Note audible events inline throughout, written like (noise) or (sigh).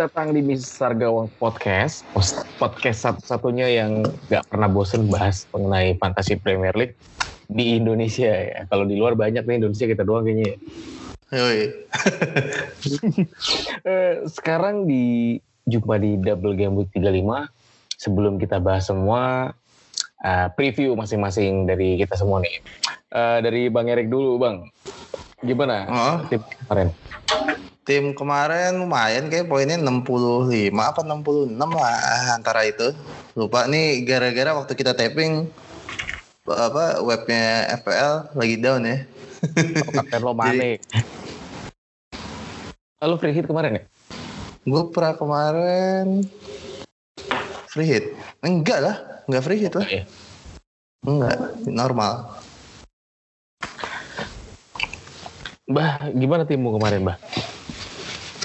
selamat datang di Misar Gawang Podcast. Podcast satu-satunya yang gak pernah bosen bahas mengenai fantasi Premier League di Indonesia ya. Kalau di luar banyak nih Indonesia kita doang kayaknya. Yoi. (laughs) Eh, Sekarang di jumpa di Double Game Week 35. Sebelum kita bahas semua eh, preview masing-masing dari kita semua nih. Eh, dari Bang Erik dulu, Bang. Gimana Oh. tim kemarin? Tim kemarin lumayan kayak poinnya 65 apa 66 lah antara itu. Lupa nih gara-gara waktu kita tapping apa webnya FPL lagi down ya. Oh, Kapten lo. (laughs) Lalu free hit kemarin ya? Gue pernah kemarin free hit. Enggak lah, enggak free hit lah. Iya. Enggak, normal. Bah, gimana timmu kemarin, Bah?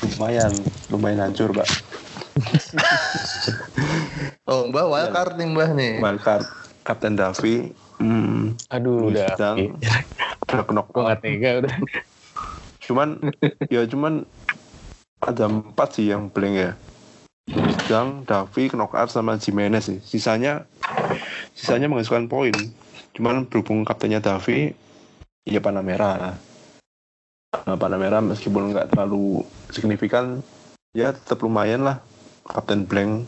Lumayan lumayan hancur mbak (laughs) Oh, Mbak wildcard nih Mbah nih. wildcard Kapten Davi hmm, Aduh, udah. Sedang. udah knock Gue gak tega udah. cuman ya cuman ada empat sih yang blank ya Sedang Davi knockout sama Jimenez sih sisanya sisanya menghasilkan poin cuman berhubung kaptennya Davi ya panah merah nah, panah merah meskipun nggak terlalu signifikan ya tetap lumayan lah kapten blank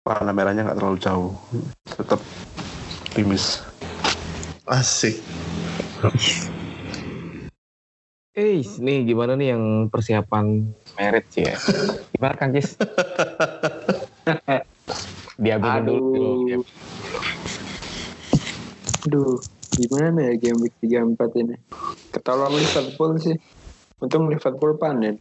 panah merahnya nggak terlalu jauh tetap optimis Asik. Eh, nih gimana nih yang persiapan merit sih ya? Gimana Kang Cis? (laughs) Dulu. Aduh. dulu. Aduh, gimana ya game week 34 ini? Ketolong Liverpool sih. Untung Liverpool panen.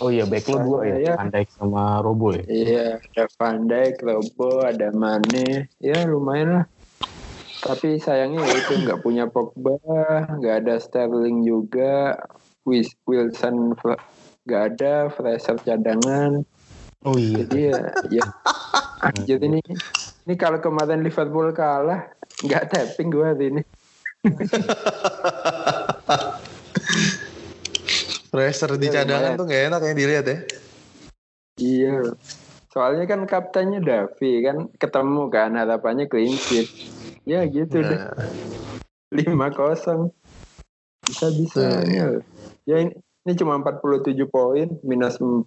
Oh iya, back lo dua ya? Iya. Van Dijk sama Robo ya? Iya, ada Van Dijk, Lobo, ada Mane. Ya lumayan lah. Tapi sayangnya ya itu nggak punya Pogba, nggak ada Sterling juga, Wis- Wilson nggak ada, Fraser cadangan. Oh iya. Jadi ya, ya. Jadi ini, ini kalau kemarin Liverpool kalah, nggak tapping gue hari ini. (laughs) Fraser di Ya, cadangan lumayan. tuh gak enak ya dilihat ya. Iya. Soalnya kan kaptennya Davi kan ketemu kan harapannya clean sheet. Ya gitu deh. Nah, Lima kosong. Bisa bisanya. Ya ini, ini cuma 47 poin minus 4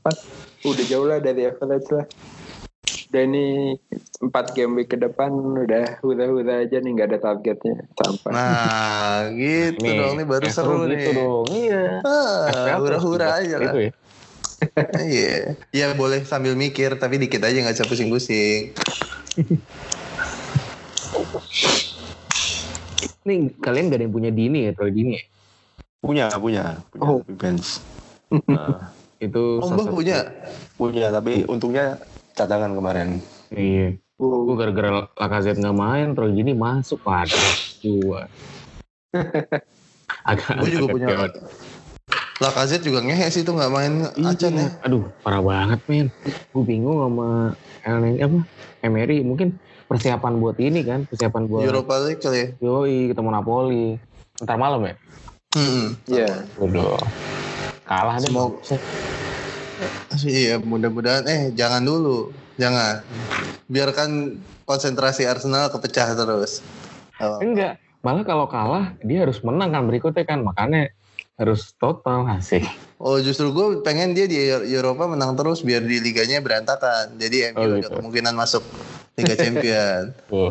udah jauh lah dari average lah. Dan ini 4 game week ke depan udah hura-hura aja nih nggak ada targetnya sampai. Nah, gitu Nih, dong nih baru yang seru gitu nih. dong. Iya. Ah, hura-hura aja lah. Itu ya. (laughs) Iya. Ya boleh sambil mikir tapi dikit aja nggak usah pusing-pusing. Nih kalian gak ada yang punya Dini ya, Troy Dini ya? punya punya punya Oh. bench (laughs) Nah, Itu Oh, punya. punya tapi untungnya cadangan kemarin Iya. Gue gara-gara Lacazette nggak main, Troy Dini masuk. Waduh, gua. (laughs) Agak, Gue juga agak punya. chaotic. Lacazette juga ngehe sih tuh nggak main acan ya. Iya. Aduh, parah banget men. Gue bingung sama El apa? Emery mungkin persiapan buat ini kan, persiapan buat Europa League kali ya. Yoi ketemu Napoli. Ntar malam ya? Hmm. Iya. Waduh. Kalah deh. Semoga- Iya, mudah-mudahan eh jangan dulu. Jangan. Biarkan konsentrasi Arsenal kepecah terus. Oh. Enggak. Malah kalau kalah dia harus menang kan berikutnya kan. Makanya harus total asik. Oh justru gue pengen dia di Eropa menang terus biar di liganya berantakan. Jadi MU Oh, ada gitu. kemungkinan masuk Liga Champion. (laughs)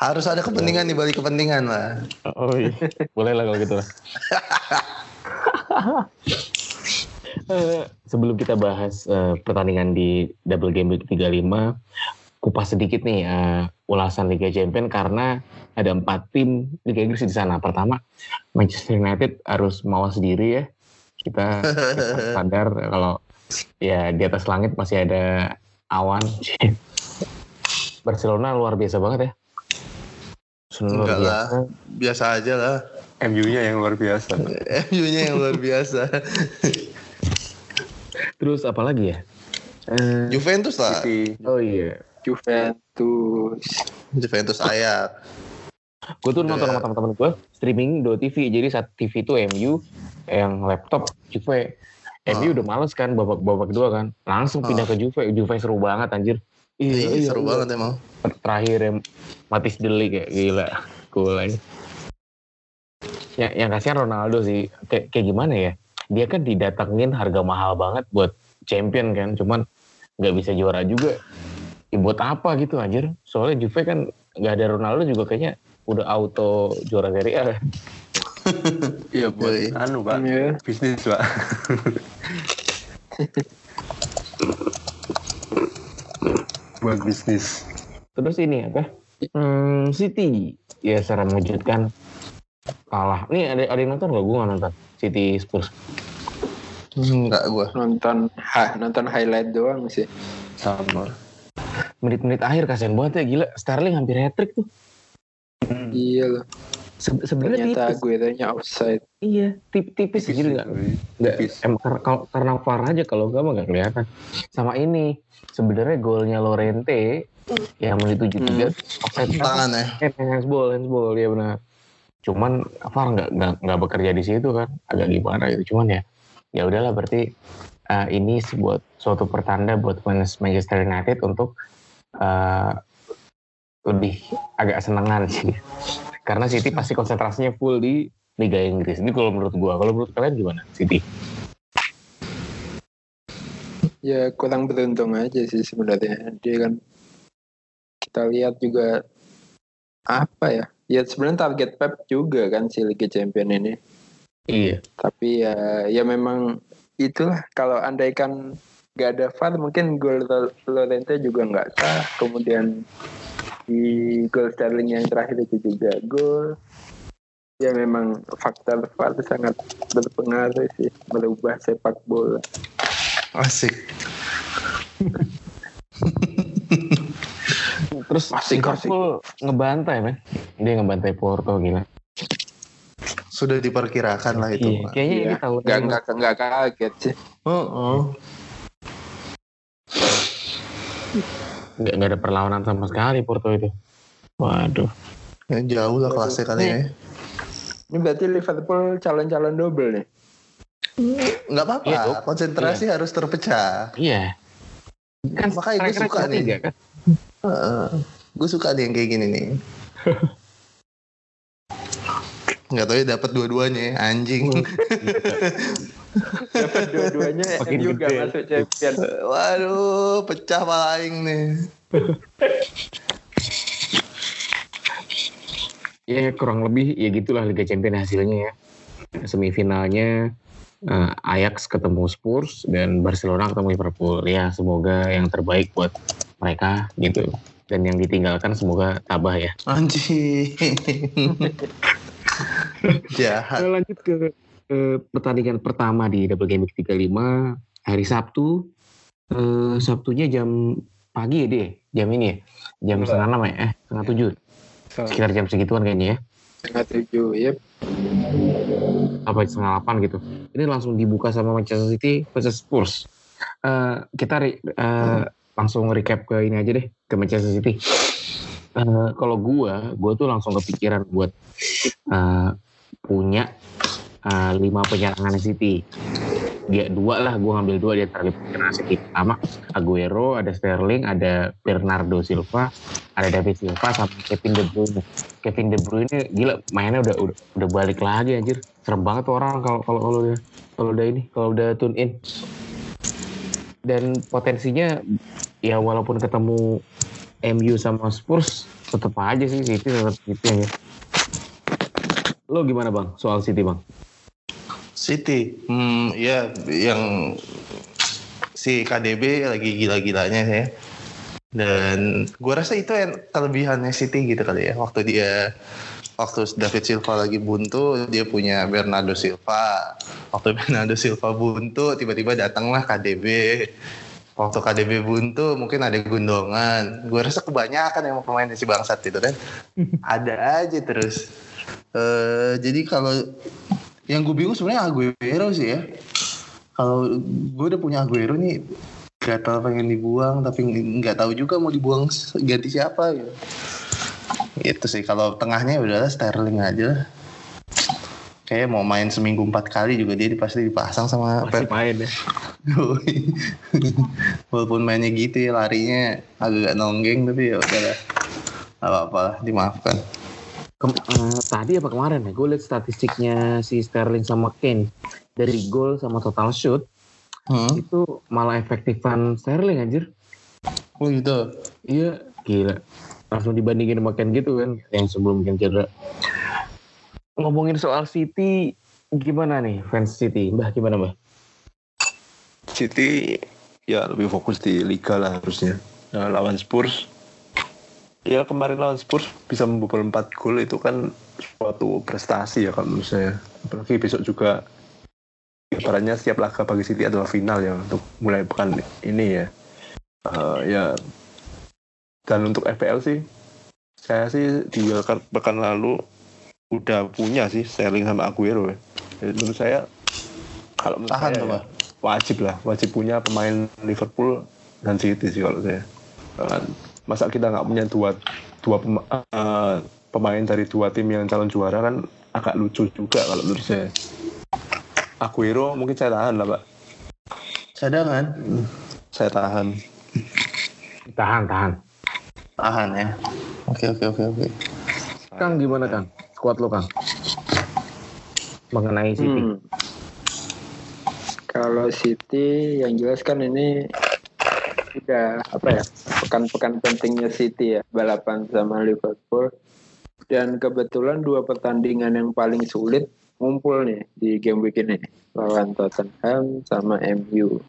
Harus ada kepentingan di balik kepentingan lah. Oh iya. Boleh lah kalau gitu lah. (laughs) Eh, sebelum kita bahas eh, pertandingan di Double Game Week 35, kupas sedikit nih eh, ulasan Liga Champion karena ada empat tim Liga Inggris di sana. Pertama, Manchester United harus mawas diri ya. Kita, kita (laughs) sadar kalau ya di atas langit masih ada awan. (laughs) Barcelona luar biasa banget ya. Luar Enggak lah. biasa. Biasa aja lah. MU-nya yang luar biasa (laughs) MU-nya yang luar biasa. Terus apa lagi ya? Eh, Juventus lah. City oh iya. Juventus. Juventus Ayak. Gue tuh nonton Iya. sama teman-teman gue streaming do TV. Jadi saat TV itu MU, yang laptop Juve. MU Oh. udah males kan babak babak kedua kan. Langsung pindah Oh. ke Juve. Juve seru banget anjir. Iya, seru banget emang. Terakhir yang Matis Delik kayak gila. Cool aja. Ya, yang kasihan Ronaldo sih. Kayak, kayak gimana ya? Dia kan didatengin harga mahal banget buat champion kan. Cuman nggak bisa juara juga. Ya, buat apa gitu anjir? Soalnya Juve kan nggak ada Ronaldo juga kayaknya udah auto juara Serie A. (laughs) Iya buat anu pak, Iya. bisnis pak. (laughs) buat bisnis. Terus ini apa? Hmm, City ya secara mengejutkan kalah. Nih ada ada yang nonton gak? Gue gak nonton. City Spurs. Enggak gua. Nonton ha, nonton highlight doang sih. Sama. Menit-menit akhir kasihan banget ya gila. Sterling hampir hat trick tuh. Iya loh. Se- Sebenarnya Ternyata tipis. gue tanya offside. Iya, tip tipis Tipis sih, nggak tapi. nggak Tipis. em, karena kalau- karena VAR aja kalau enggak mah nggak kelihatan. Sama ini sebenarnya golnya Lorente yang menit 73 offside Tangan ya. Eh, handsball, handsball ya benar. Cuman VAR nggak nggak bekerja di situ kan, agak gimana gitu. Cuman ya, ya udahlah berarti eh, ini sebuah suatu pertanda buat fans Manchester United untuk eh, lebih agak senengan sih. (laughs) Karena City pasti konsentrasinya full di Liga Inggris. Ini kalau menurut gua. Kalau menurut kalian gimana? City? Ya kurang beruntung aja sih sebenarnya. Dia kan kita lihat juga apa ya? Ya sebenarnya target Pep juga kan si Liga Champion ini. Iya. Tapi ya ya memang itulah kalau andaikan nggak ada VAR mungkin gol Lo- Lorente juga nggak sah. Kemudian di gol Sterling yang terakhir itu juga gol. Ya memang faktor VAR sangat berpengaruh sih merubah sepak bola. Asik. (laughs) Terus Asik, Liverpool ngebantai men. Dia ngebantai Porto gila. Sudah diperkirakan lah itu. Iya, Pak. kayaknya ini Iya, tahun nggak nggak nggak kaget sih. Oh, oh. nggak nggak ada perlawanan sama sekali Porto itu. Waduh. Ya, Jauh lah kelasnya kali ya. Ini berarti Liverpool calon-calon double nih. Nggak apa-apa. Dok. Konsentrasi harus terpecah. Iya. Kan Makanya gue suka nih. tiga kan. Gue suka nih yang kayak gini nih. (laughs) Nggak tahu ya dapat dua-duanya ya, anjing. (laughs) Dapat dua-duanya Makin gak gede. masuk champion. Waduh, pecah pala aing nih. (laughs) Ya kurang lebih ya gitulah Liga Champions hasilnya ya. Semifinalnya eh, Ajax ketemu Spurs dan Barcelona ketemu Liverpool. Ya semoga yang terbaik buat mereka gitu. Dan yang ditinggalkan semoga tabah ya. Anjing. (laughs) Jahat. Kita lanjut ke eh, pertandingan pertama di Double Game Week 35 hari Sabtu. Eh, Sabtunya jam pagi ya deh, jam ini ya, jam Enggak. setengah enam ya, eh setengah tujuh, sekitar jam segituan kayaknya ya, Tengah tujuh, ya. apa setengah delapan gitu. Ini langsung dibuka sama Manchester City versus Spurs. Eh, kita eh, langsung recap ke ini aja deh, ke Manchester City. Eh, kalau gua, gua tuh langsung kepikiran buat eh, punya eh, lima penyerangan City. Dia dua lah, gua ngambil dua di antara lima penyerangan City. Pertama Aguero, ada Sterling, ada Bernardo Silva, ada David Silva, sama Kevin De Bruyne. Kevin De Bruyne gila mainnya udah udah, udah balik lagi anjir. Serem banget orang kalau kalau kalau udah kalau udah ini, kalau udah tune in. Dan potensinya ya walaupun ketemu MU sama Spurs tetap aja sih City tetap City aja. Lo gimana bang soal City bang? City, hmm, ya yang si KDB lagi gila-gilanya ya. Dan gue rasa itu yang kelebihannya City gitu kali ya. Waktu dia waktu David Silva lagi buntu, dia punya Bernardo Silva. Waktu (laughs) Bernardo Silva buntu, tiba-tiba datanglah KDB. Waktu KDB buntu, mungkin ada Gundongan. Gue rasa kebanyakan yang pemain si bangsat itu kan. (laughs) ada aja terus. Eh, jadi kalau yang gue bingung sebenarnya Aguero sih ya. Kalau gue udah punya Aguero nih, gatal pengen dibuang, tapi nggak tahu juga mau dibuang ganti siapa gitu. Itu sih kalau tengahnya udahlah Sterling aja. lah. kayak mau main seminggu empat kali juga dia pasti dipasang sama Masih Pep. main ya. (laughs) Walaupun mainnya gitu ya larinya agak nonggeng tapi ya udahlah. Apa-apa lah, dimaafkan. Kem- eh, tadi apa kemarin ya? Gue liat statistiknya si Sterling sama Kane dari gol sama total shoot Hmm. itu malah efektifan Sterling anjir. Oh gitu. Iya, gila. Langsung dibandingin sama Kane gitu kan, yang sebelum Kane cedera. Ngomongin soal City, gimana nih fans City? Mbah, gimana Mbah? City ya lebih fokus di liga lah harusnya. Nah, lawan Spurs ya kemarin lawan Spurs bisa membobol 4 gol itu kan suatu prestasi ya kalau menurut saya. Apalagi besok juga ibaratnya setiap laga bagi City adalah final ya untuk mulai pekan ini ya. Eh, ya dan untuk FPL sih saya sih di wildcard pekan lalu udah punya sih Sterling sama Aguero ya. Jadi menurut saya kalau menurut Tahan saya tuh, ya, wajib lah wajib punya pemain Liverpool dan City sih kalau saya Kan, masa kita nggak punya dua dua pema- eh, pemain dari dua tim yang calon juara kan agak lucu juga kalau menurut saya Aguero mungkin saya tahan lah pak Cadangan. saya tahan Tahan, tahan. Tahan ya. Oke oke oke oke. Kang gimana Kang? Squad lo Kang? Mengenai City. Hmm. Kalau City yang jelas kan ini udah apa ya pekan-pekan pentingnya City ya balapan sama Liverpool dan kebetulan dua pertandingan yang paling sulit ngumpul nih di game week ini lawan Tottenham sama MU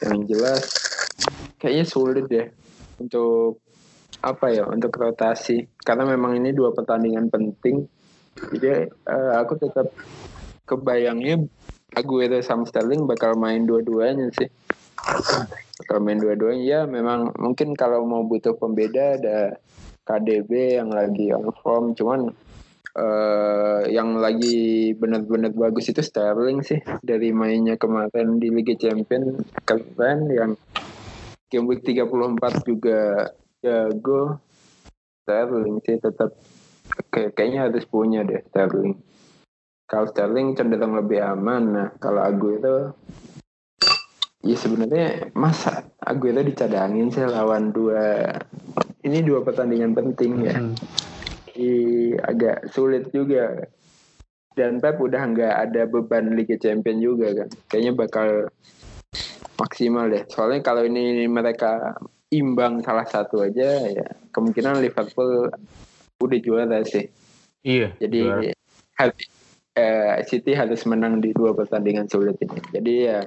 yang jelas kayaknya sulit ya untuk apa ya untuk rotasi. Karena memang ini dua pertandingan penting. Jadi eh, aku tetap kebayangnya Aguero sama Sterling bakal main dua-duanya sih. Bakal main dua-duanya. Ya memang mungkin kalau mau butuh pembeda ada KDB yang lagi on form. Cuman eh, yang lagi benar-benar bagus itu Sterling sih. Dari mainnya kemarin di Liga Champions keren yang game week 34 juga jago Sterling sih tetap kayak- kayaknya harus punya deh Sterling. Kalau Sterling cenderung lebih aman nah kalau Aguero ya sebenarnya masa Aguero dicadangin sih lawan dua ini dua pertandingan penting ya. I, agak sulit juga. Dan Pep udah nggak ada beban Liga Champion juga kan. Kayaknya bakal maksimal deh. Soalnya kalau ini mereka imbang salah satu aja ya kemungkinan Liverpool udah juara sih Iya. jadi juara. har- eh, City harus menang di dua pertandingan sulit ini. Jadi ya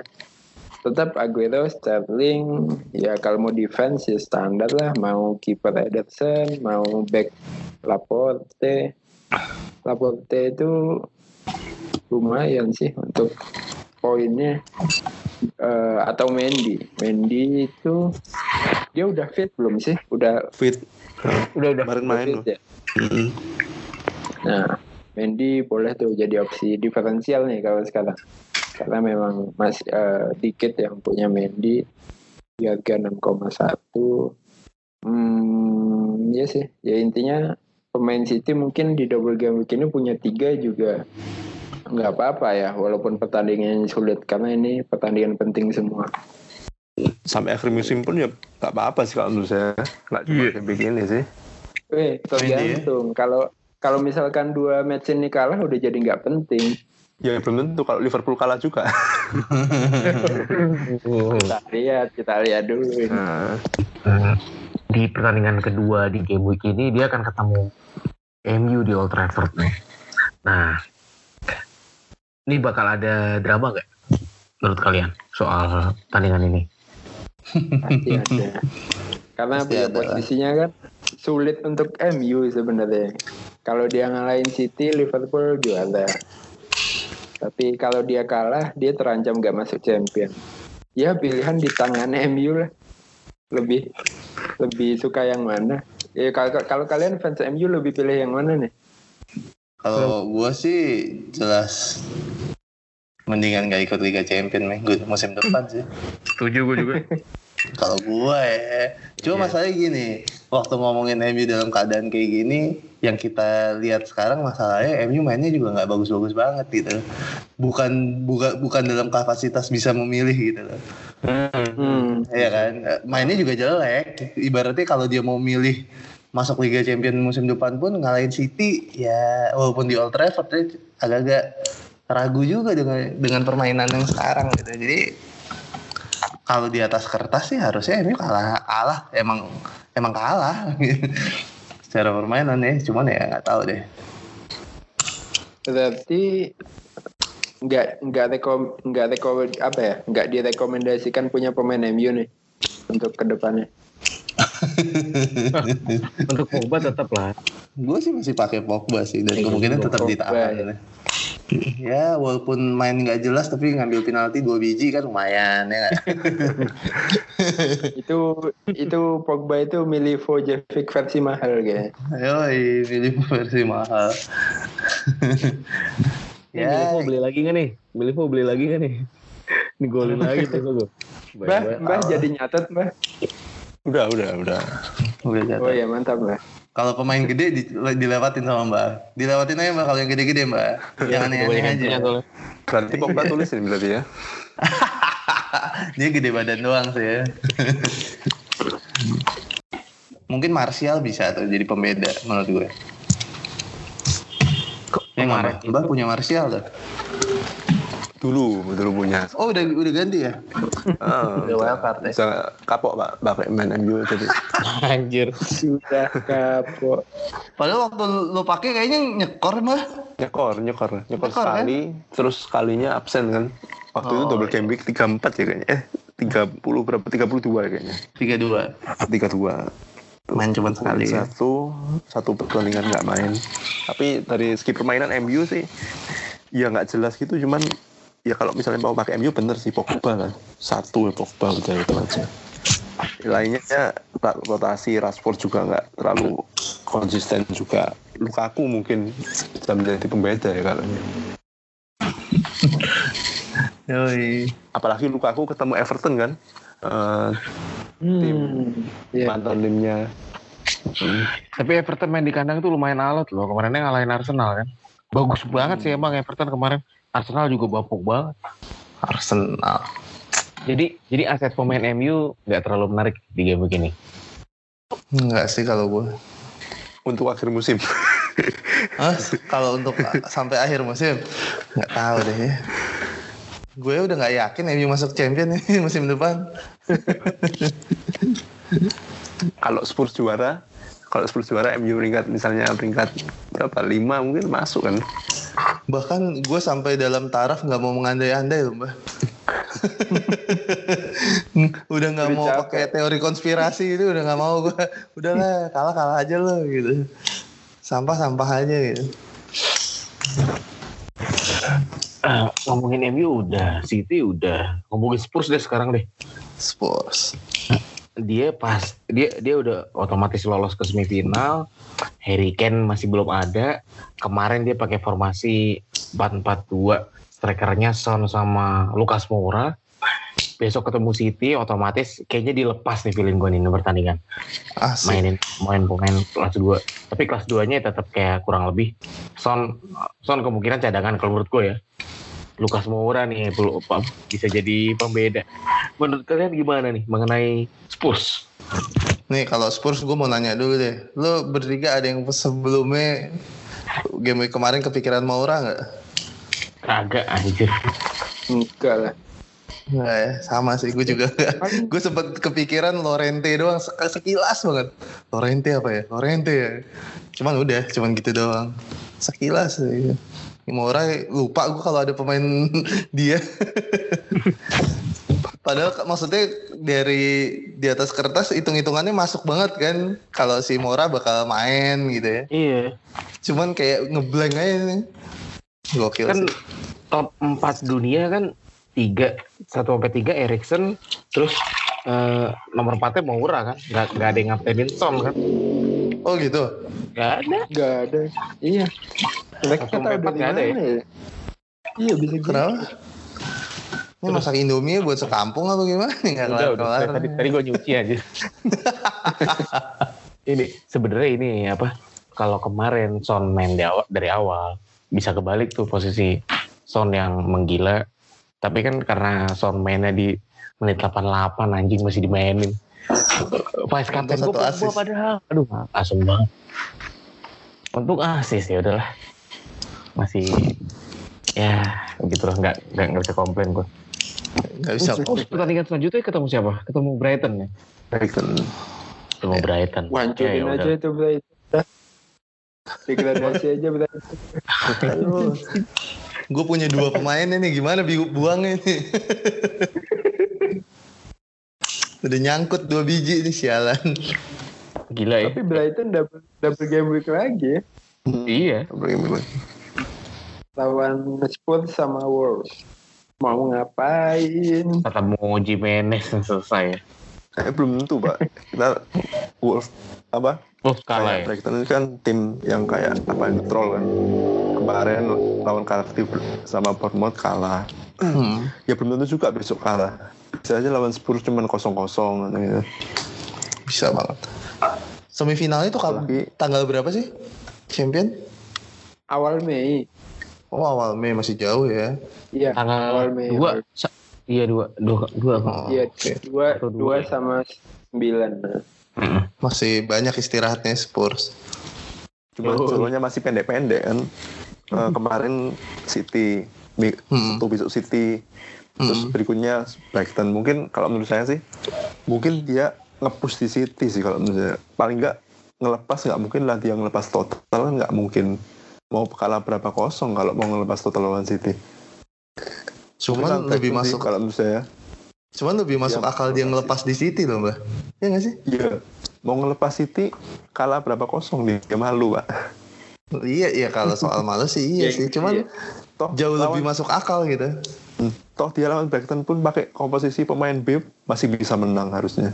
tetap Aguero, Sterling, ya kalau mau defense ya standar lah. Mau kiper Ederson, mau back Laporte. Laporte itu lumayan sih untuk poinnya. Eh, atau Mendy. Mendy itu dia udah fit belum sih? Udah fit Udah udah. kemarin main fit loh ya? Mm-mm. Nah, Mendy boleh tuh jadi opsi diferensial nih kalau sekarang. Karena memang masih eh, dikit yang punya Mendy di harga 6,1. Hmm, ya sih. Ya intinya pemain City mungkin di double game week ini punya tiga juga nggak apa-apa ya walaupun pertandingannya sulit karena ini pertandingan penting semua. Sampai akhir musim pun ya nggak apa-apa sih kalau menurut saya. Nggak cuma Iya. kayak begini sih. Eh tergantung. Kalau kalau misalkan dua match ini kalah udah jadi nggak penting. Ya belum tentu kalau Liverpool kalah juga. (laughs) Kita lihat kita lihat dulu. Ini. nah, di pertandingan kedua di game week ini dia akan ketemu MU di Old Trafford nih. Nah, ini bakal ada drama gak menurut kalian soal pertandingan ini? pasti ada. (laughs) Karena Pasti ya, ada. posisinya kan sulit untuk MU sebenarnya. Kalau dia ngalahin City Liverpool juara. Tapi kalau dia kalah dia terancam gak masuk champion. Ya pilihan di tangan MU lah. Lebih lebih suka yang mana? Ya kalau kalau kalian fans MU lebih pilih yang mana nih Kalau gue sih jelas mendingan gak ikut Liga Champion minggu musim depan sih. Setuju gue juga. (laughs) Kalau gue ya, cuma Iya. masalahnya gini, waktu ngomongin MU dalam keadaan kayak gini, yang kita lihat sekarang masalahnya MU mainnya juga nggak bagus-bagus banget gitu. Bukan bukan bukan dalam kapasitas bisa memilih gitu loh. Hmm. Iya kan, mainnya juga jelek. Ibaratnya kalau dia mau milih masuk Liga Champions musim depan pun ngalahin City, ya walaupun di Old Trafford ya agak-agak ragu juga dengan dengan permainan yang sekarang gitu. Jadi kalau di atas kertas sih harusnya MU kalah, kalah emang emang kalah (laughs) secara permainan ya. Cuman ya nggak tahu deh. Berarti nggak nggak rekom nggak rekom apa ya nggak direkomendasikan punya pemain MU nih untuk ke depannya. (laughs) Untuk Pogba tetap lah. Gue sih masih pakai Pogba sih dan Iya, kemungkinan tetap ditahan. Ya walaupun main nggak jelas tapi ngambil penalti dua biji kan lumayan ya (laughs) itu itu Pogba itu Milivojevic versi mahal kayaknya. Yoi, pilih versi mahal. (laughs) Ya, ya, Milivo beli lagi nggak nih? Milivo beli lagi nggak nih? Ini golin lagi tuh gue. Mbah, Mbah jadi nyatet Mbah. Udah, udah, udah. udah jatuh. Oh ya mantap Mbah. Kalau pemain gede di- dilewatin sama Mbak. Dilewatin aja Mbak kalau yang gede-gede Mbak. (laughs) Jangan aneh-aneh aja. Berarti Pogba (laughs) tulis ini berarti ya. (laughs) Dia gede badan doang sih ya. Mungkin Martial bisa tuh jadi pembeda menurut gue. Mbak? Mbak punya Martial tuh. Dulu, dulu punya. Oh udah udah ganti ya? Ah, Udah wildcard ya? bisa kapok pak pakai main MU jadi (laughs) Anjir. Sudah kapok. Padahal waktu lu pakai kayaknya nyekor Mbak. nyekor nyekor nyekor Nyekor, kan? sekali terus sekalinya absen kan waktu itu Oh, double iya. game week 34 ya kayaknya eh 30 berapa 32 kayaknya 3-2. 32 Main cuma sekali ya. satu satu pertandingan nggak main tapi dari segi permainan MU sih ya nggak jelas gitu cuman ya kalau misalnya mau pakai MU bener sih Pogba kan satu ya Pogba udah itu aja lainnya ya rot- rotasi Rashford juga nggak terlalu konsisten juga Lukaku mungkin bisa menjadi pembeda ya kalau Yoi. apalagi Lukaku ketemu Everton kan Eh, Hmm. Ya. mantan timnya Hmm. Tapi Everton main di kandang itu lumayan alot loh. Kemarinnya ngalahin Arsenal kan. Bagus banget sih emang Everton kemarin. Arsenal juga bapuk banget. Arsenal. Jadi jadi aset pemain MU nggak terlalu menarik di game begini. Enggak sih kalau gue. untuk akhir musim (laughs) Hah? kalau untuk sampai akhir musim nggak tahu deh ya. Gue udah nggak yakin MU masuk champion nih (laughs) musim depan. (laughs) kalau Spurs juara kalau Spurs juara MU peringkat misalnya peringkat berapa lima mungkin masuk kan Bahkan gue sampai dalam taraf nggak mau mengandai-andai loh mbak. (laughs) udah nggak mau pakai teori konspirasi itu udah nggak mau gue. Udahlah kalah kalah aja lo gitu. Sampah sampah aja gitu. Ah, ngomongin MU udah, City udah, ngomongin Spurs deh sekarang deh. Spurs. Dia pas dia dia udah otomatis lolos ke semifinal. Harry Kane masih belum ada. Kemarin dia pakai formasi 4-4-2. Strikernya Son sama Lucas Moura. Besok ketemu City otomatis kayaknya dilepas nih feeling gue nih pertandingan. Asik. mainin main pemain kelas 2 tapi kelas 2 nya tetap kayak kurang lebih Son Son kemungkinan cadangan kalau menurut gue ya Lukas Moura nih bisa jadi pembeda menurut kalian gimana nih mengenai Spurs Nih kalau Spurs gue mau nanya dulu deh. Lo bertiga ada yang sebelumnya game week kemarin kepikiran Maura nggak? kagak anjir Enggak lah. Nggak ya, sama sih gue juga. (laughs) gue sempet kepikiran Lorente doang sek- sekilas banget. Lorente apa ya? Lorente ya. Cuman udah, cuman gitu doang. Sekilas ya. Maura lupa gue kalau ada pemain (laughs) dia. (laughs) Padahal maksudnya dari di atas kertas hitung-hitungannya masuk banget kan kalau si Mora bakal main gitu ya. iya Cuman kayak ngeblank aja nih. Gokil kan sih. top 4 dunia kan tiga satu sampai tiga Erikson terus eh, nomor 4 nya Moura kan nggak nggak ada yang ngapain Son kan Oh gitu. nggak ada Enggak ada. Iya. Langsung tahu dari nggak ada mana ya? Iya bisa gitu. Kenapa? Ini masak Indomie buat sekampung apa gimana? Nggak udah udah kelar-kelar. tadi tadi gue nyuci aja (laughs) ini sebenarnya ini apa kalau kemarin Son main di awal- dari awal bisa kebalik tuh posisi Son yang menggila. Tapi kan karena Son mainnya di menit 88 anjing masih dimainin. Vice captain gue padahal. Aduh, asem banget. Untuk asis ya udahlah. Masih ya gitu lah nggak nggak nggak bisa komplain gue. Nggak bisa. Oh, pertandingan selanjutnya ketemu siapa? Ketemu Brighton ya? Brighton. Ketemu Brighton. Wah, hancurin Ya, ya aja udah. itu Brighton. (laughs) Degradasi aja Brighton. Gue punya dua pemain nih, gimana bi- buangnya nih? (laughs) Udah nyangkut dua biji nih sialan. Gila ya. Tapi Brighton double, double game week lagi ya. Iya. Brighton. Lawan Spurs sama Wolves. Mau ngapain? Ketemu Jimenez selesai ya. Eh, belum tentu, Pak. Kita Wolf apa? Oh kalah ya. Brighton ini kan tim yang kayak apa neutral kan. Kemarin lawan Cardiff sama Bournemouth kalah. Hmm. Ya belum tentu juga besok kalah. Bisa aja lawan Spurs cuman kosong-kosong gitu. Bisa banget. Semifinal itu kapan? Tanggal berapa sih? Champion? Awal Mei. Oh awal Mei masih jauh ya. Iya, Tanggal awal Mei. dua. sa- Iya dua, dua, dua. Oh, Iya, oke. dua, Atau dua dua ya? sama sembilan. Mm-mm. Masih banyak istirahatnya Spurs. Cuma Oh. jadwalnya masih pendek-pendek kan. Eh, kemarin City, Hmm. Besok City, terus Hmm. berikutnya Brighton. Mungkin kalau menurut saya sih, mungkin dia ngepush di City sih kalau menurut saya. Paling nggak ngelepas nggak mungkin lah dia ngelepas total kan nggak mungkin mau kalah berapa kosong kalau mau ngelepas total lawan City. Cuman lebih masuk kalau menurut saya. Cuman lebih masuk Iya, akal dia ngelepas di City loh, Mbak. Iya nggak sih? Iya. Mau ngelepas City kalah berapa kosong dia, dia malu pak. Iya, iya kalau soal malu sih iya Iya, sih. Cuman iya. Toh jauh lawan- lebih masuk akal gitu. Hmm, Toh dia lawan Brighton pun pakai komposisi pemain B masih bisa menang harusnya.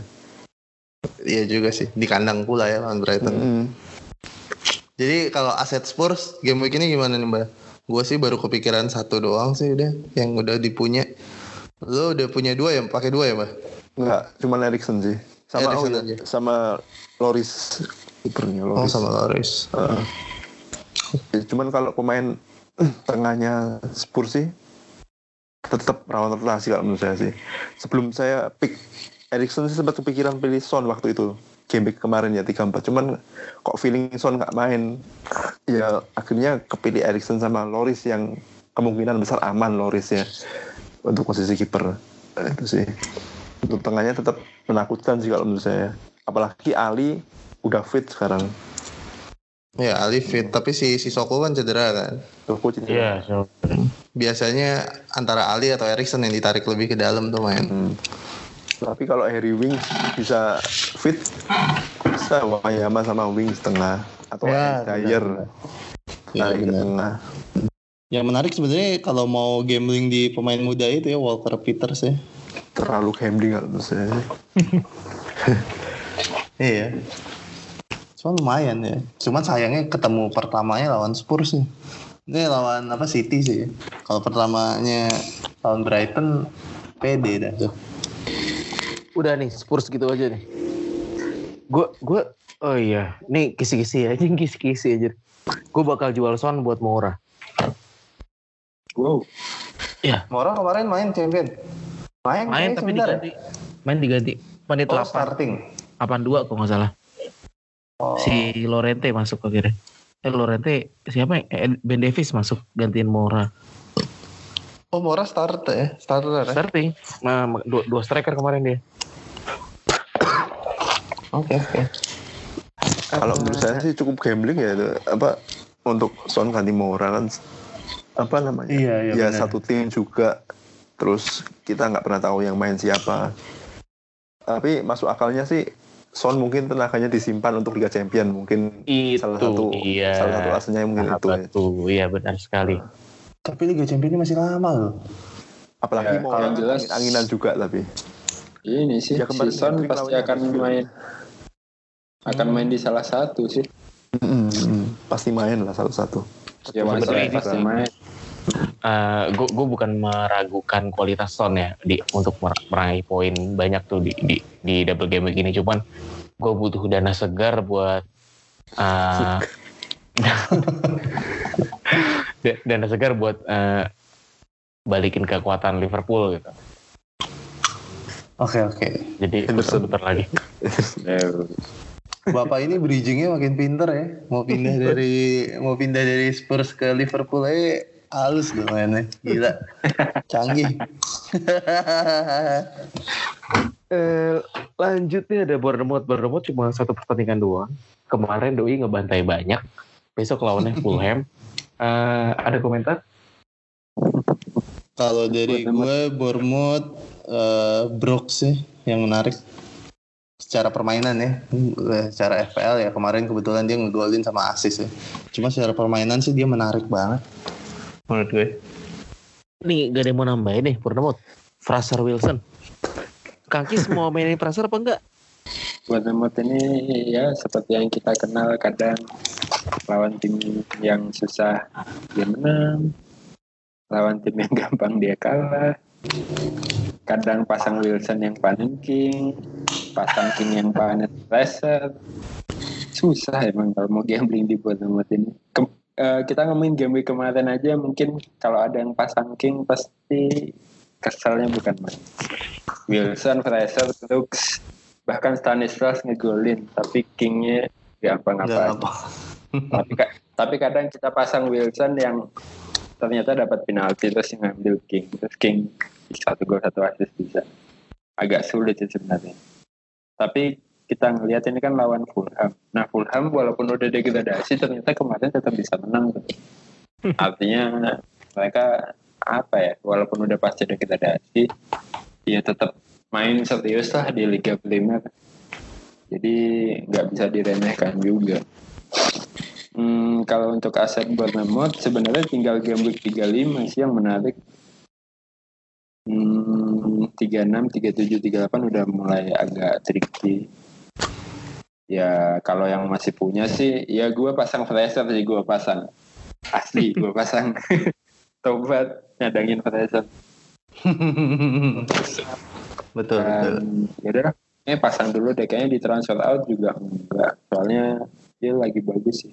Iya juga sih. Di kandang pula ya lawan Brighton. Hmm. Jadi kalau aset Spurs game week ini gimana nih Mbak? Gue sih baru kepikiran satu doang sih udah yang udah dipunya. Lo udah punya dua ya? Pakai dua ya Mbak? Enggak, cuma Erikson sih. Sama Erikson oh, iya, aja. sama Loris. Kipernya Oh Loris. sama Loris. Ya, cuman kalau pemain tengahnya Spurs sih tetap rawan rotasi kalau menurut saya sih. Sebelum saya pick Erikson sih sempat kepikiran pilih Son waktu itu. Game week kemarin ya 3-4. Cuman kok feeling Son nggak main. Ya akhirnya kepilih Erikson sama Loris yang kemungkinan besar aman Loris ya. Untuk posisi kiper. Nah, itu sih. Untuk tengahnya tetap menakutkan sih kalau menurut saya. Apalagi Ali udah fit sekarang. Ya Ali fit tapi si Sissoko kan cedera kan. Coach ini. Iya, so- Biasanya antara Ali atau Erikson yang ditarik lebih ke dalam tuh main. Hmm. Tapi kalau Harry Wings bisa fit, bisa Wayama sama Wings tengah atau Ya, Dyer Ya, ke tengah. Yang menarik sebenarnya kalau mau gambling di pemain muda itu ya Walker Peters ya. Terlalu gambling kalau menurut saya. (laughs) Iya. Cuman lumayan ya. Cuman sayangnya ketemu pertamanya lawan Spurs sih. Ini lawan apa City sih. Kalau pertamanya lawan Brighton pede dah tuh. Udah nih Spurs gitu aja nih. Gue gue oh iya, nih kisi-kisi aja, (laughs) kisi-kisi aja. Gue bakal jual Son buat Mora. Wow. Mora kemarin main champion. Main, Main tapi sebentar diganti. Main diganti. Menit ya? Oh 8, starting. 82 kalau nggak salah. Oh. Si Lorente masuk akhirnya. Eh Lorente siapa ya? Eh, Ben Davis masuk gantiin Mora. Oh Mora start ya, starter ya. Starting. Nah, dua, dua striker kemarin dia. Oke oke. Kalau menurut saya sih cukup gambling ya itu apa untuk Son ganti Mora kan apa namanya? Iya, iya, ya benar. satu tim juga. Terus kita nggak pernah tahu yang main siapa. Tapi masuk akalnya sih Son mungkin tenaganya disimpan untuk Liga Champion mungkin Itu salah satu iya. salah satu alasannya mungkin itu ya. Iya benar sekali. Tapi Liga Champions ini masih lama loh. Apalagi Ya, mau kalau jelas- anginan juga tapi. Ini sih, Ya, season Hendrik pasti akan main. Akan main di salah satu sih. Mm, pasti main lah satu-satu. Ya Sebenarnya masa ini pasti sih. main. gue gue bukan meragukan kualitas Son ya di untuk mer- meraih poin banyak tuh di, di di double game week ini cuman gue butuh dana segar buat uh, (laughs) Da- Dana segar buat eh, balikin kekuatan Liverpool gitu. Oke oke. Jadi Henderson. bentar lagi. Eh, (laughs) Bapak ini bridgingnya makin pinter ya. Mau pindah (laughs) dari mau pindah dari Spurs ke Liverpool aja halus loh mainnya. Gila. (laughs) Canggih. Eh, lanjutnya ada Bournemouth. Bournemouth cuma satu pertandingan doang. Kemarin Doi ngebantai banyak. Besok lawannya Fulham. Eh, ada komentar? Kalau dari gue Bournemouth eh Brooks sih yang menarik. Secara permainan ya. Eh, secara FPL ya kemarin kebetulan dia ngegolin sama asis ya. Cuma secara permainan sih dia menarik banget. Menurut gue. Nih gak ada yang mau nambahin nih Bournemouth. Fraser Wilson. Kangkis mau mainin Fraser apa enggak? Bournemouth ini ya seperti yang kita kenal kadang lawan tim yang susah dia menang lawan tim yang gampang dia kalah. Kadang pasang Wilson yang panen King pasang King yang panen Fraser susah emang kalau mau gambling di Bournemouth ini. Ke- eh, kita ngomongin game kemarin aja mungkin kalau ada yang pasang King pasti keselnya bukan main Wilson, Fraser, Brooks bahkan Stanislas ngegolin tapi Kingnya gak nggak apa-apa. apa tapi tapi kadang kita pasang Wilson yang ternyata dapat penalti terus yang ngambil King. Terus King satu gol satu assist bisa. Agak sulit sih sebenarnya. Tapi kita ngelihat ini kan lawan Fulham. Nah Fulham walaupun udah degradasi ternyata kemarin tetap bisa menang. Tuh. artinya mereka apa ya walaupun udah pasti degradasi ya tetap main serius lah di Liga Primer jadi nggak bisa diremehkan juga Hmm, kalau untuk aset Bournemouth sebenarnya tinggal game week 35 sih yang menarik. Hmm, 36, 37, 38 udah mulai agak tricky. Ya kalau yang masih punya sih, ya gue pasang Fraser sih gue pasang. Asli gue pasang. (laughs) Tobat nyadangin Fraser. betul betul Dan ya udah, ini pasang dulu deh kayaknya di transfer out juga enggak. Soalnya dia lagi bagus sih.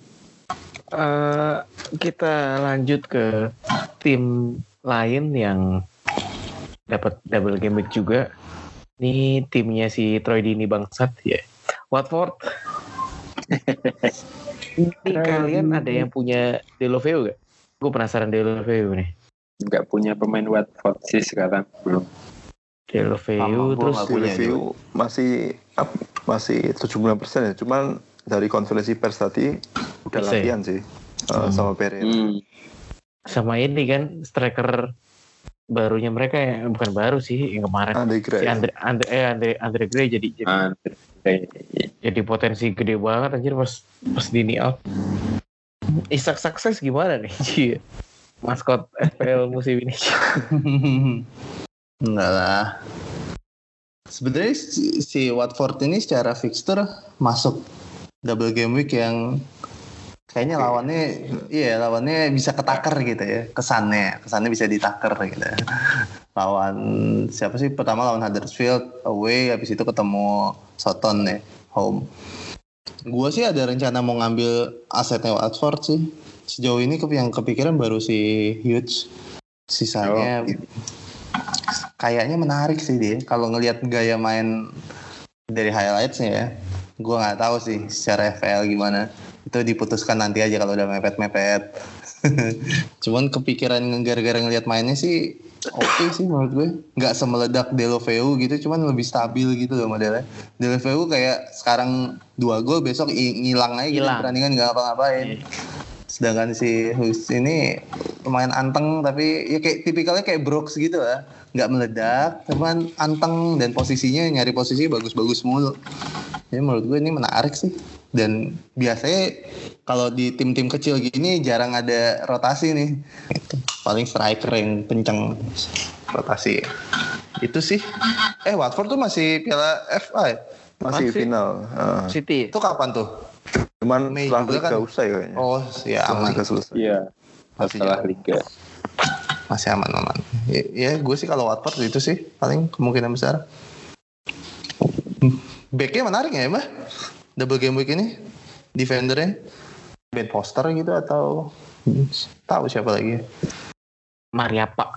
Eh, kita lanjut ke tim lain yang dapat double game week juga. Ini timnya si Troy Dini bangsat ya. Watford. Ini kalian ada yang punya Deulofeu gak? Gue penasaran Deulofeu nih. Nggak punya pemain Watford sih sekarang belum. Gua terus review masih up- masih 79% ya. Cuman dari konferensi pers tadi udah Bisa ya? latihan sih uh, Hmm. sama Pereira. Hmm. sama ini kan striker barunya mereka ya bukan baru sih yang kemarin Andre Gray. si Andre Andre eh Andre Andre Gray jadi jadi, Andre. jadi potensi gede banget anjir pas pas dini out. Isak sukses gimana nih Ci? Maskot FPL musim ini. (laughs) Enggak lah. Sebenarnya si, si Watford ini secara fixture masuk double game week yang kayaknya lawannya iya lawannya bisa ketaker gitu ya. Kesannya kesannya bisa ditaker gitu. Lawan siapa sih? Pertama lawan Huddersfield away habis itu ketemu Soton ya home. Gua sih ada rencana mau ngambil asetnya Watford sih. Sejauh ini yang kepikiran baru si Hughes sisanya kayaknya menarik sih dia. Kalau ngelihat gaya main dari highlightsnya ya gue nggak tahu sih secara FPL gimana. Itu diputuskan nanti aja kalau udah mepet-mepet. (laughs) Cuman kepikiran gara-gara ngelihat mainnya sih oke sih menurut gue. Nggak semeledak Deulofeu gitu cuman lebih stabil gitu loh modelnya. Deulofeu kayak sekarang dua gol besok ngilang aja gitu pertandingan nggak apa-ngapain sedangkan si Hughes ini lumayan anteng tapi ya kayak tipikalnya kayak Brooks gitu lah nggak meledak cuman anteng dan posisinya nyari posisi bagus-bagus mulu jadi menurut gue ini menarik sih dan biasanya kalau di tim-tim kecil gini jarang ada rotasi nih Itu. paling striker yang kenceng rotasi itu sih eh Watford tuh masih piala FA ya? Masih Masih. final. Uh, City. itu kapan tuh cuman Mei setelah juga liga kan? usai kayaknya. oh ya setelah aman liga selesai. Iya, Masih setelah liga. masih aman aman ya, ya gue sih kalau Watford itu sih paling kemungkinan besar backnya menarik ya mbak double game week ini defendernya Ben Foster gitu atau tahu siapa lagi? Mariapa.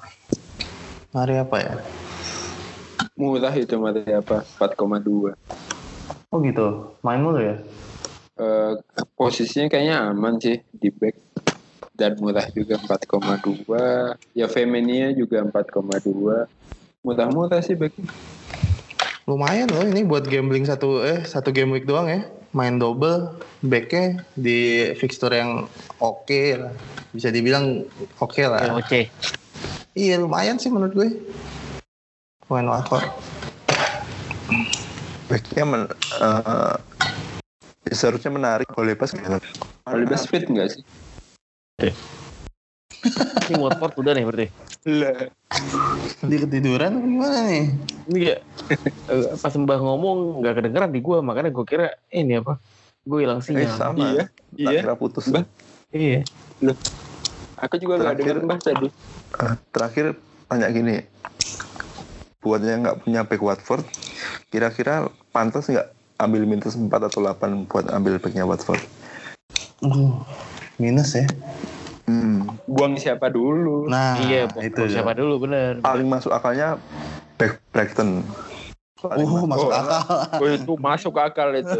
Mari apa ya? Murah itu mati apa? 4,2. Oh gitu. Main mulu ya? Eh, posisinya kayaknya aman sih di back dan murah juga 4,2 ya Femenia juga 4,2 murah-murah sih back Lumayan loh ini buat gambling satu eh satu game week doang ya. Main double backnya di fixture yang oke lah. Bisa dibilang oke lah. OC. Iya lumayan sih menurut gue. Main wakor. Backnya men, eh, seharusnya menarik kalau lepas gitu. lebih speed enggak sih Ini Watford udah nih berarti. lah Dia ketiduran gimana nih? Ini ya eh, pas Mbah ngomong nggak kedengeran di gua makanya gua kira eh, ini apa? Gue hilang Eh, sinyal. sama. iya Tak iya kira putus. Bah. Iya. aku juga nggak dengar bah tadi Eh, terakhir tanya gini. Buat yang nggak punya back Watford, kira-kira pantas nggak ambil minus 4 atau 8 buat ambil backnya Watford? Uh, minus ya. Hmm. buang siapa dulu Nah, iya, itu siapa dulu bener. Paling masuk akalnya back Brighton. Paling Uh, masuk Oh, akal. (laughs) oh, itu masuk akal itu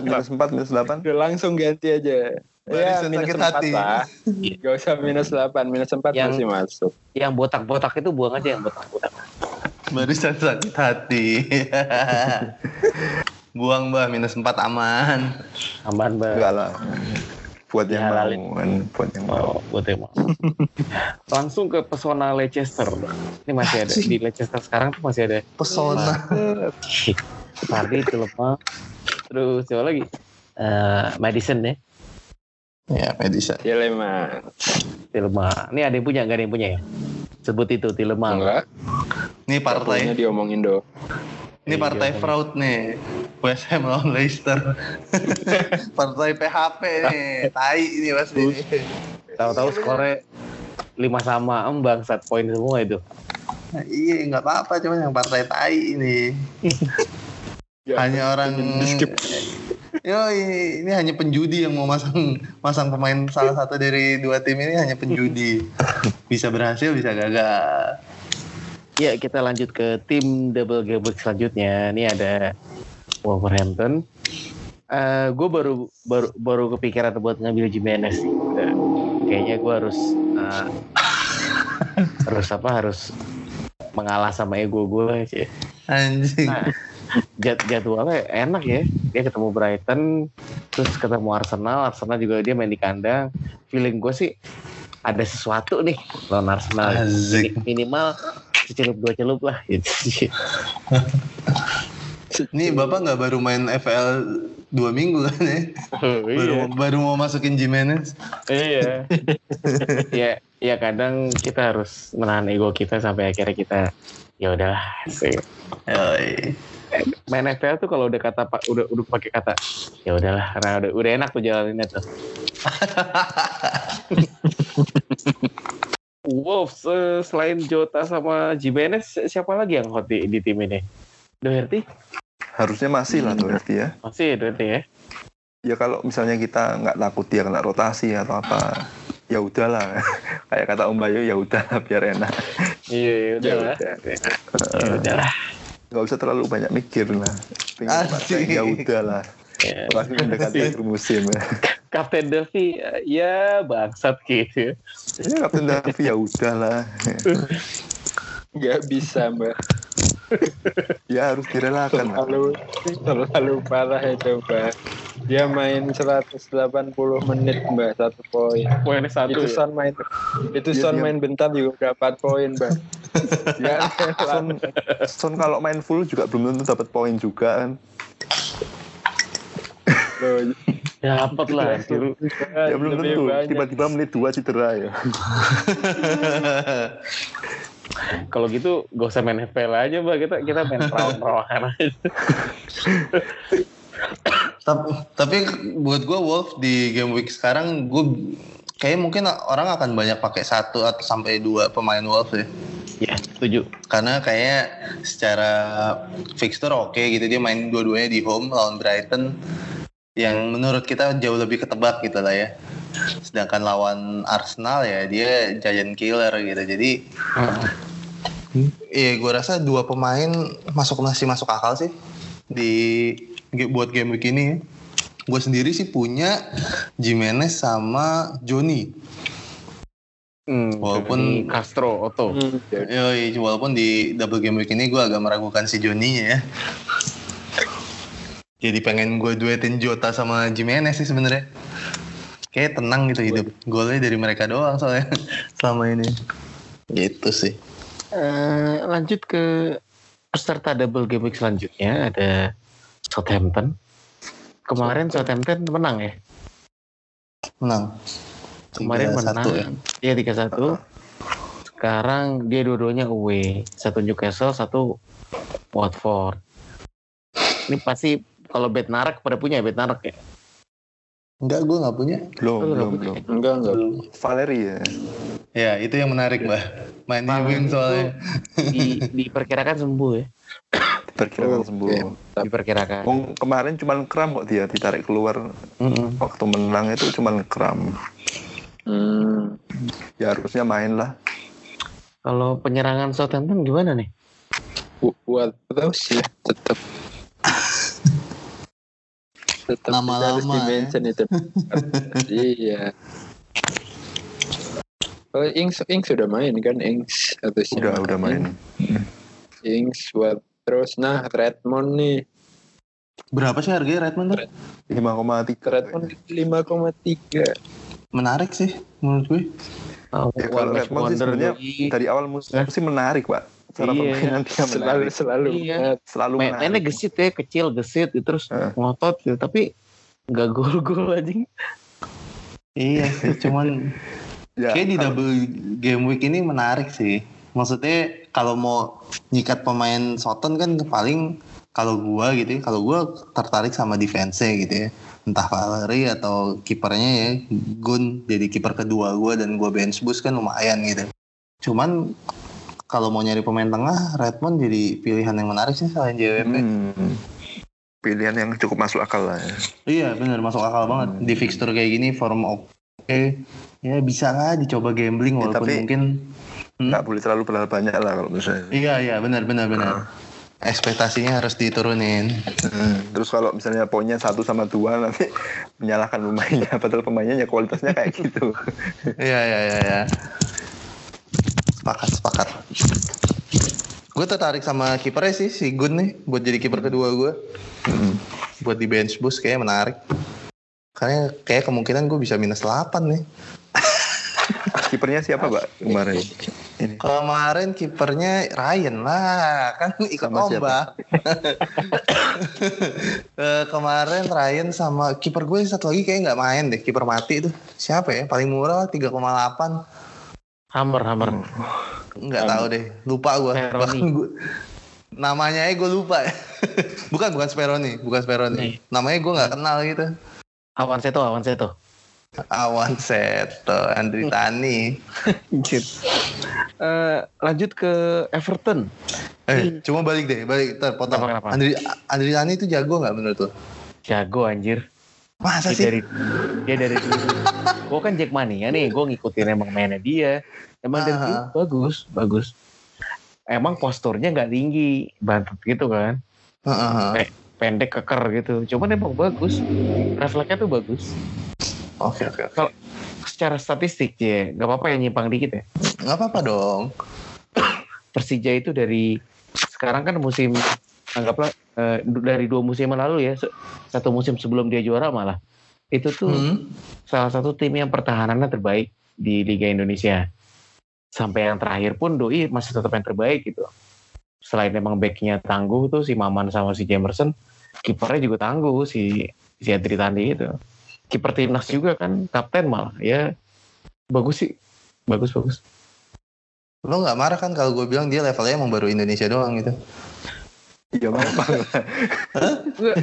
minus 4, minus 8. udah langsung ganti aja ya Barisan minus sakit 4 hati. lah gak usah minus 8 minus 4 Yang- masih masuk Yang botak-botak itu buang aja yang botak-botak. Barisan sakit hati. (laughs) Buang mbak minus 4 aman. Aman banget. Enggak lah. Buat yang mau kan, buat yang mau. Oh, buat yang mau. (laughs) Langsung ke pesona Leicester. Ini masih ada di Leicester sekarang tuh masih ada Pesona. (laughs) Fardi itu lemah. Terus siapa lagi? Eh, Madison ya. ya, Medisa. Teleman Tilma. Ini ada yang punya, nggak ada yang punya ya? Sebut itu Tilma. enggak Ini Pokoknya partai, diomongin do ini partai fraud nih. West Ham lawan Leicester. (laughs) partai PHP nih. Tai ini pasti. Tahu-tahu skornya lima sama em bangsat poin semua itu. Nah, iya, nggak apa-apa, cuman yang partai tai ini. (laughs) Ya, hanya orang di skip. Yo, ini, hanya penjudi yang mau masang masang pemain salah satu dari dua tim ini hanya penjudi. Bisa berhasil, bisa gagal. Ya kita lanjut ke tim double game week selanjutnya. Ini ada Wolverhampton. Eh gue baru baru baru kepikiran buat ngambil Jimenez. Eh, kayaknya gue harus eh, harus apa harus mengalah sama ego gue sih. Anjing. Nah, jad, jadwalnya enak ya. Dia ketemu Brighton, terus ketemu Arsenal. Arsenal juga dia main di kandang. Feeling gue sih ada sesuatu nih lawan Arsenal. Mini- Minimal celup dua celup lah gitu. Ini Bapak nggak baru main FL dua minggu kan ya? Baru, baru mau masukin Jimenez. iya. ya, ya kadang kita harus menahan ego kita sampai akhirnya kita ya udahlah sih. Main FPL tuh kalau udah kata pak udah udah pakai kata ya udahlah karena udah udah enak tuh jalaninnya tuh. (laughs) Wolves selain Jota sama Jimenez siapa lagi yang hot di, di tim ini? Doherty Harusnya masih lah tuh berarti ya. masih Doherty ya. Ya kalau misalnya kita nggak takut dia kena rotasi atau apa, ya udahlah. (laughs) Kayak kata Om Bayu, ya udahlah biar enak. Iya ya udahlah. Ya udahlah. Nggak usah terlalu banyak mikir lah. Pengen ya udahlah. Ya. Apalagi mendekati akhir musim. Kapten Delphi eh, ya bangsat gitu. Ya Kapten Davi ya udahlah. (laughs) nggak bisa mbak (laughs) Ya harus direlakan terlalu terlalu parah itu mbak dia main 180 menit mbak satu poin Poinnya satu. itu ya? Son main itu Dia- Son dia- main bentar juga 4 poin mbak (laughs) ya Son, Son kalau main full juga belum tentu dapat poin juga kan. loh (laughs) Dapat lah. dulu. Ya belum tentu. Tiba-tiba menit dua cedera ya. Kalau gitu gak usah main FPL aja mbak kita kita main perawan-perawan aja. tapi, tapi buat gue Wolf di game week sekarang gue kayak mungkin orang akan banyak pakai satu atau sampai dua pemain Wolf ya. Ya setuju. Karena kayak secara fixture oke gitu dia main dua-duanya di home lawan Brighton. yang menurut kita jauh lebih ketebak gitu lah ya. Sedangkan lawan Arsenal ya dia giant killer gitu. Jadi Iya, gue rasa dua pemain masuk masih masuk akal sih di buat game week ini. Gue sendiri sih punya Jimenez sama Joni. Hmm, Walaupun- Castro Otto. Hmm, Yoi, walaupun di double game week ini gue agak meragukan si Joni ya. Jadi pengen gue duetin Jota sama Jimenez sih sebenarnya. Kayak tenang gitu hidup. Golnya dari mereka doang soalnya (laughs) selama ini. Gitu sih. Eh, lanjut ke peserta double game week selanjutnya ada Southampton. Kemarin Southampton menang ya. Menang. Kemarin 3-1 menang. ya. Iya 3-1. Sekarang dia dua-duanya away. Satu Newcastle, satu Watford. Ini pasti kalau bet narak pada punya bet narak ya. Enggak, gue nggak punya. Belum, belum, nggak belum. enggak enggak. Valeri ya. Ya, itu yang menarik, Mbah. Main di itu soalnya. Di, diperkirakan sembuh ya. Diperkirakan Oh, sembuh. Tapi Diperkirakan. Wong kemarin cuman kram kok dia ditarik keluar Mm-mm. waktu menang itu cuman kram. hmm, Ya harusnya main lah. Kalau penyerangan Southampton gimana nih? bu- buat terus ya tetap tetap Lama-lama harus ya. dimention itu. (laughs) iya. Oh, Ings, Ings sudah main kan Ings harusnya Udah, udah main. Ings buat terus nah Redmond nih Berapa sih harganya Redmond tuh? 5,3. Redmond 5,3 Menarik sih menurut gue. Oh, Ya, kalau Redmond sih sebenarnya. Dari awal musim Eh? sih menarik, Pak. Cara Iya. permainan dia selalu menarik. selalu Iya. Selalu Main- mainnya gesit ya, kecil gesit terus Eh. ngotot gitu, tapi nggak gol-gol aja. Iya sih, cuman (laughs) Ya, kayak di double game week ini menarik sih. Maksudnya kalau mau nyikat pemain Soton kan paling kalau gua gitu ya, kalau gua tertarik sama defense gitu ya. Entah Valery atau kipernya ya, Gun jadi kiper kedua gua dan gua bench boost kan lumayan gitu. Cuman kalau mau nyari pemain tengah, Redmond jadi pilihan yang menarik sih selain JWP. Hmm. Pilihan yang cukup masuk akal lah ya. Iya benar masuk akal banget di fixture kayak gini form oke ya bisa lah dicoba gambling Ya, walaupun tapi- mungkin Hmm? Nggak boleh terlalu berharap banyak lah kalau saya. iya iya benar benar benar ekspektasinya harus diturunin Hmm, Terus kalau misalnya poinnya satu sama dua nanti menyalahkan pemainnya, padahal pemainnya ya kualitasnya kayak gitu. (laughs) iya iya iya iya sepakat sepakat gue tertarik sama kipernya sih si Gun nih buat jadi kiper kedua gue Hmm. buat di bench boost kayak menarik karena kayak kemungkinan gue bisa minus 8 nih (laughs) Kipernya siapa, Pak? Kemarin. Ini. Kemarin kipernya Ryan lah, kan ikut Sama lomba. (laughs) Eh, kemarin Ryan sama kiper gue satu lagi kayak nggak main deh, kiper mati itu. Siapa ya? Paling murah 3,8. Hammer, hammer. Nggak tahu deh, lupa gue. Speroni. Bahkan gue namanya aja gue lupa. (laughs) bukan bukan Speroni, bukan Speroni. Nih. Namanya gue nggak kenal gitu. Awan Seto, Awan Seto. Awan Seto, Andri Tani. (laughs) Eh, lanjut ke Everton. Eh, cuma balik deh, balik. Ntar potong. Kenapa, kenapa? Andri, Andri Tani itu jago nggak menurut lo? Jago anjir. Masa Dia sih? dari dia dari dulu. (laughs) gue kan Jack Mania nih, gue ngikutin emang mainnya dia. Emang dari dulu bagus, bagus. Emang posturnya nggak tinggi, bantet gitu kan. Heeh. Pendek keker gitu. Cuman emang bagus. Refleksnya tuh bagus. Oke oke oke. Secara statistik ya, nggak apa-apa ya nyimpang dikit ya. Nggak apa-apa dong. Persija itu dari sekarang kan musim anggaplah eh, dari dua musim lalu ya satu musim sebelum dia juara malah itu tuh Hmm. salah satu tim yang pertahanannya terbaik di Liga Indonesia. Sampai yang terakhir pun Doi masih tetap yang terbaik gitu. Selain emang backnya tangguh tuh si Maman sama si Jamerson kipernya juga tangguh si si Adri Tandi itu. Kiper timnas juga kan kapten malah ya. Bagus sih. Bagus bagus. Lo nggak marah kan kalau gue bilang dia levelnya emang baru Indonesia doang gitu? Iya, mau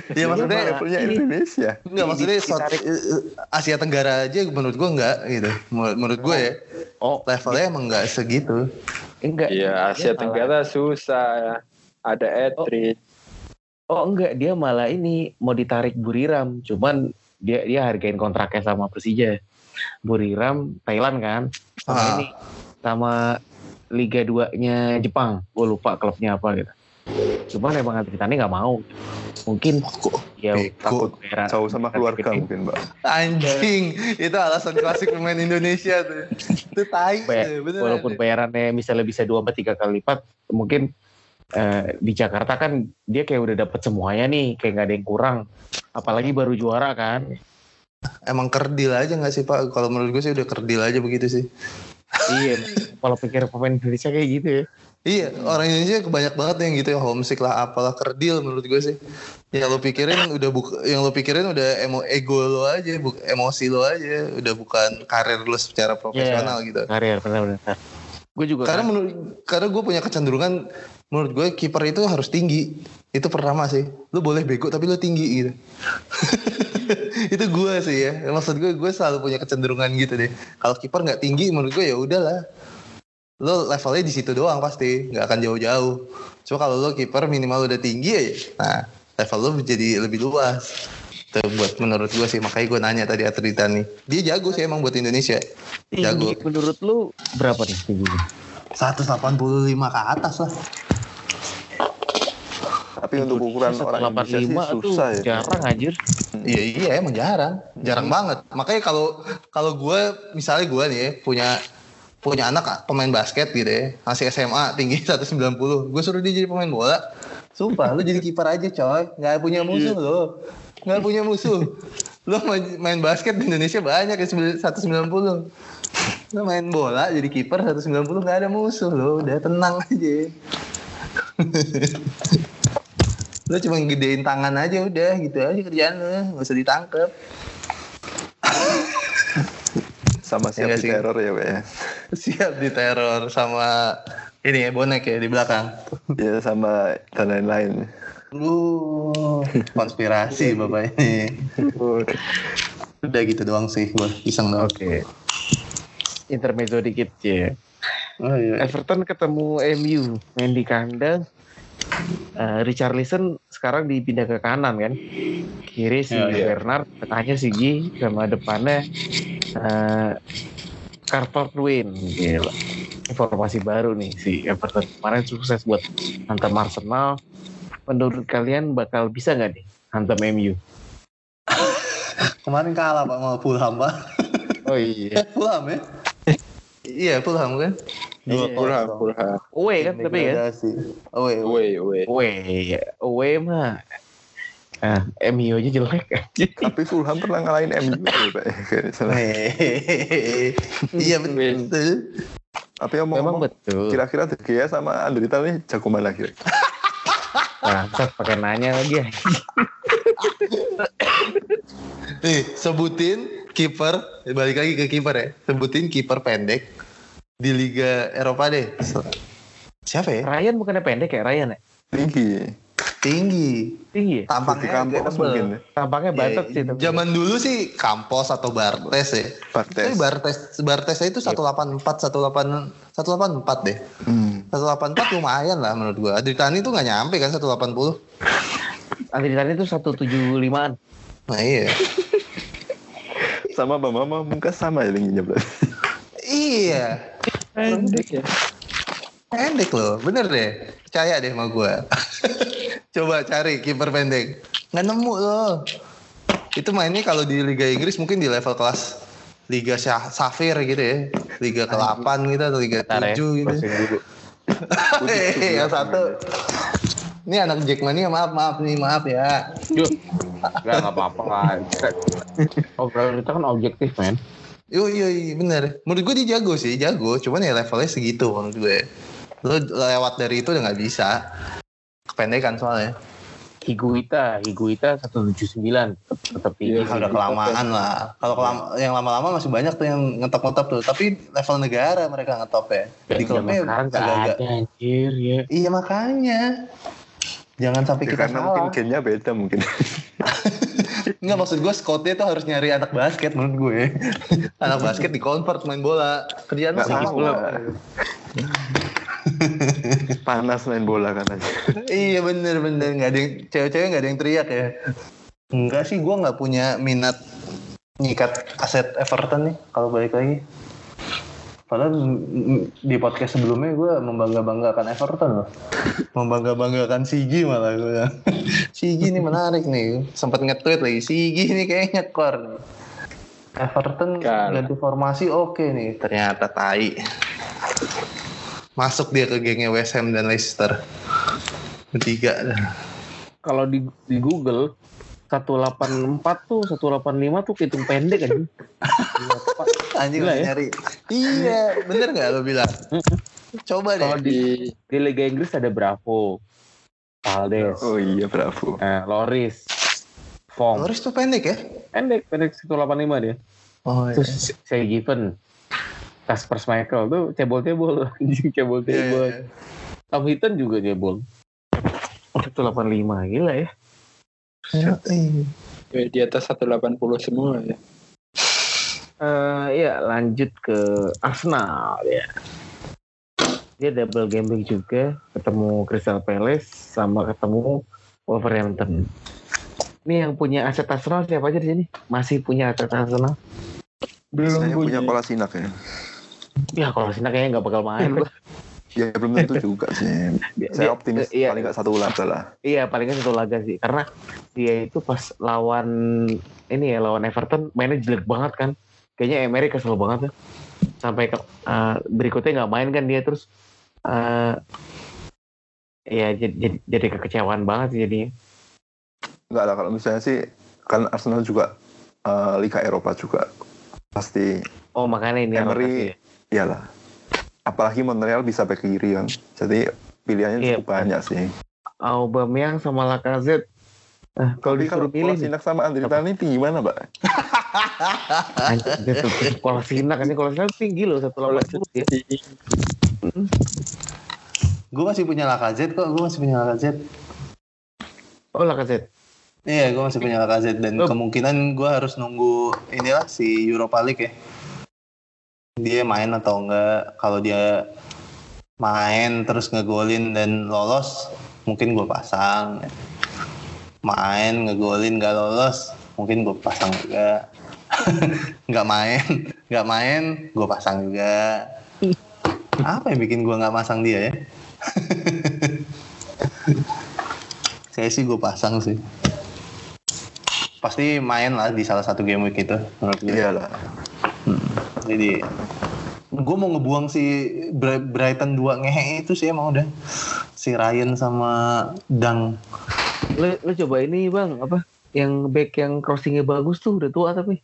Iya maksudnya levelnya ini- Indonesia. Enggak maksudnya South- eh, Asia Tenggara aja menurut gue enggak gitu. Menurut, gue ya oh levelnya emang enggak segitu. enggak Iya, Asia malah- Tenggara susah. Ada Etri. Oh enggak, dia malah ini mau ditarik Buriram, cuman dia dia hargain kontraknya sama Persija. Buriram Thailand kan, sama Ah. ini sama Liga 2-nya Jepang. Gue lupa klubnya apa gitu. Cuman emang Adritani nggak mau. Mungkin ya Bego. takut Jauh sama keluarga mungkin, Mbak. Anjing, itu alasan klasik pemain Indonesia tuh. Itu tai Bay- walaupun bayarannya misalnya bisa dua sampai tiga kali lipat, mungkin eh, di Jakarta kan dia kayak udah dapet semuanya nih, kayak nggak ada yang kurang. Apalagi baru juara kan. Emang kerdil aja nggak sih Pak? Kalau menurut gue sih udah kerdil aja begitu sih. iya, kalau pikir pemain Indonesia kayak gitu ya. Iya, orang Indonesia kebanyak banget yang gitu ya homesick lah apalah kerdil menurut gue sih. Yang lo pikirin (coughs) udah buk yang lo pikirin udah emo ego lo aja, bu emosi lo aja, udah bukan karir lo secara profesional gitu. Karir benar-benar. Gue juga Karena kan, menurut karena gue punya kecenderungan menurut gue kiper itu harus tinggi. Itu pertama sih. Lo boleh bego tapi lo tinggi gitu. (laughs) itu gue sih ya. Maksud gue gue selalu punya kecenderungan gitu deh. Kalau kiper nggak tinggi menurut gue ya udahlah. Lo levelnya di situ doang pasti, nggak akan jauh-jauh. Cuma kalau lo kiper minimal udah tinggi ya, nah level lo jadi lebih luas. Itu buat menurut gue sih makanya gue nanya tadi Atrita nih. Dia jago sih emang buat Indonesia. Jago. tinggi menurut lu berapa nih tingginya? 185 ke atas lah. Tapi untuk ukuran orang Indonesia sih 185 tuh susah ya. jarang anjir. Iya iya emang jarang, jarang banget. Makanya kalau kalau gue misalnya gue nih ya, punya punya anak pemain basket gitu ya, masih SMA tinggi (laughs) 190, gue suruh dia jadi pemain bola. Sumpah, lu jadi kiper aja coy, nggak punya musuh lo, nggak punya musuh. Lu main, main basket di Indonesia banyak ya 190. Lu main bola jadi kiper 190 nggak ada musuh lo, udah tenang aja. (laughs) lu cuma gedein tangan aja udah gitu aja kerjaan lu nggak usah ditangkep (laughs) Sama siap Iya di sih. teror ya, Pak ya. (laughs) siap diteror sama ini ya bonek ya di belakang Ya sama dan lain-lain. lu konspirasi (laughs) bapak ini udah gitu doang sih gua iseng doang Oke. Intermezzo dikit ya. oh, iya. Everton ketemu MU main di kandang. Eh, Richarlison sekarang dipindah ke kanan kan. Kiri si Ya, iya. Bernard, tengahnya si G, sama depannya eh Carter Win. Gila. Informasi baru nih si Everton. Kemarin sukses buat hantam Arsenal. Menurut kalian bakal bisa nggak nih hantam MU? (laughs) kemarin kalah pak sama Fulham pak Oh iya. (laughs) Fulham ya (laughs) iya Fulham kan Iya. Purha, purha. Away kan tapi kan? Oh iya Away, away. Away, away mah. Ah, MU aja jelek. Tapi Fulham pernah ngalahin MU ya, Pak. Hehehe. iya betul Tapi Memang omong-omong, betul. kira-kira De Gea sama Andrita nih jago mana kira? Bangsat pakai nanya lagi ya. nih sebutin kiper balik lagi ke kiper ya sebutin kiper pendek di Liga Eropa deh siapa ya Ryan bukannya pendek ya Ryan ya? Tinggi. tinggi Tinggi ya? Tampaknya kampus agak mungkin. tebel. ya. Tampaknya batet sih. Ya, tapi. zaman dulu sih Campos atau Bartes ya. Bartes. Tapi Bartes Bartes itu 184 18 184 deh. Hmm. 184 lumayan lah menurut gua. Adritani tuh nggak nyampe kan 180. Andri Tani itu 175an. Nah iya. (laughs) Sama Bang Mama mungkin sama ya tingginya berarti. Iya. Pendek ya. Pendek loh, bener deh. Percaya deh sama gua. (laughs) Coba cari kiper pendek. Nggak nemu loh. Itu mainnya kalau di Liga Inggris mungkin di level kelas Liga Safir gitu ya. Liga ke-8 gitu atau Liga Bentar ya, 7 gitu. browsing dulu. (laughs) Hehehe, yang satu. Ini anak Jackmania maaf maaf nih maaf ya. Yuk. Enggak, enggak apa-apa lah. (laughs) Obrolan kita kan objektif, men. Yo yo yo, bener. Menurut gue dia jago sih, jago. Cuman ya levelnya segitu menurut gue. Lo lewat dari itu udah nggak bisa. Kependekan soalnya. Higuita, Higuita 179 tetap, tinggi. Iya, Ah, udah kelamaan lah. Kalau kelam- yang lama-lama masih banyak tuh yang ngetop-ngetop tuh. Tapi level negara mereka ngetop ya. Di zaman klubnya agak-agak. ada anjir ya. Iya makanya. Jangan sampai Ya, kita karena mungkin salah. gennya beda mungkin. (laughs) Enggak maksud gue scoutnya tuh harus nyari anak basket menurut gue. anak basket di convert main bola. Kerjaan Nggak sama. Panas main bola kan aja. iya bener bener nggak ada yang cewek-cewek nggak ada yang teriak ya. Enggak sih, gue nggak punya minat nyikat aset Everton nih kalau balik lagi. Padahal di podcast sebelumnya gue membangga-banggakan Everton loh. (laughs) Membangga-banggakan Sigi malah gue. (laughs) Sigi ini menarik nih. Sempat nge-tweet lagi. Sigi ini kayaknya core nih. Everton Kalah. ganti formasi oke nih. Ternyata tai. Masuk dia ke gengnya West Ham dan Leicester. Bertiga. Kalau di, di Google 184 tuh 185 tuh hitung pendek kan. (laughs) Anjing ya? nyari. Iya, bener nggak lo bilang? Coba Kalau deh. di Di di Liga Inggris ada Bravo, Valdes, Oh iya bravo. eh, Loris, Fong. Loris tuh pendek ya? Pendek, pendek 185 dia. Oh Terus saya Given, Kasper Schmeichel tuh cebol-cebol, (laughs) anjing Iya, cebol-cebol. Tom Hinton juga cebol. 185 gila ya. Iya. ya, di atas 180 semua ya. Eh ya lanjut ke Arsenal ya. Dia double game week juga, ketemu Crystal Palace sama ketemu Wolverhampton. Ini yang punya aset Arsenal siapa aja di sini? Masih punya aset Arsenal? Belum Saya punya Kolasinac ya. Ya kalau Sina kayaknya nggak bakal main. gua. Ya belum tentu (laughs) juga sih. Dia- Saya dia- optimis iya, paling nggak satu laga lah. Iya paling nggak satu laga sih karena dia itu pas lawan ini ya lawan Everton mainnya jelek banget kan kayaknya Emery kesel banget ya sampai ke, eh, berikutnya nggak main kan dia terus eh ya jadi, jadi, jadi kekecewaan banget sih jadinya Enggak lah kalau misalnya sih kan Arsenal juga eh, Liga Eropa juga pasti oh makanya ini Emery ya. iyalah. Apalagi Montreal bisa back kiri kan. Jadi pilihannya Iya. cukup banyak sih. Aubameyang sama Lacazette eh, kalau Tapi kalau disuruh milih nih Kolasinac sama Andri Tani tinggi mana, tuh kalau Sinak ini kalau Sinak tinggi loh satu lawan ya. Gue masih punya Lacazette kok, gue masih punya Lacazette. oh Lacazette Iya, gue masih punya Lacazette dan Oh. kemungkinan gue harus nunggu inilah si Europa League ya. Dia main atau enggak? Kalau dia main terus ngegolin dan lolos, mungkin gue pasang. Main ngegolin gak lolos, mungkin gue pasang juga. (laughs) nggak main, nggak main, gue pasang juga. Apa yang bikin gue nggak pasang dia ya? (laughs) Saya sih gue pasang sih pasti main lah di salah satu game week itu menurut gue. Iyalah. Jadi gue mau ngebuang si Bri- Brighton 2 ngehe itu sih emang udah si Ryan sama Dang. lu, lu coba ini bang apa yang back yang crossingnya bagus tuh udah tua tapi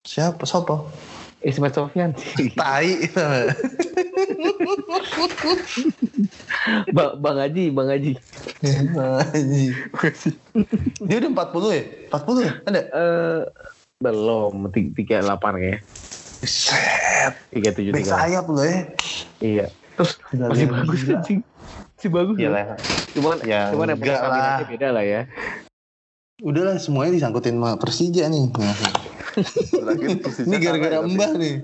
Siapa? Siapa? Ismet Sofyan Tai. (laughs) bang, bang Haji bang Haji Anjing. Dia udah 40 ya? 40 ya? Ada? eh belum ti- tiga delapan kayak Set. tiga tujuh Back tiga sayap lo ya. iya terus Gila, masih bagus anjing masih bagus Iya loh. lah. cuman Ya, cuman yang lah. beda lah ya Udahlah semuanya disangkutin sama Persija nih. Terakhir Persija Ini gara-gara ya, Mbah nih.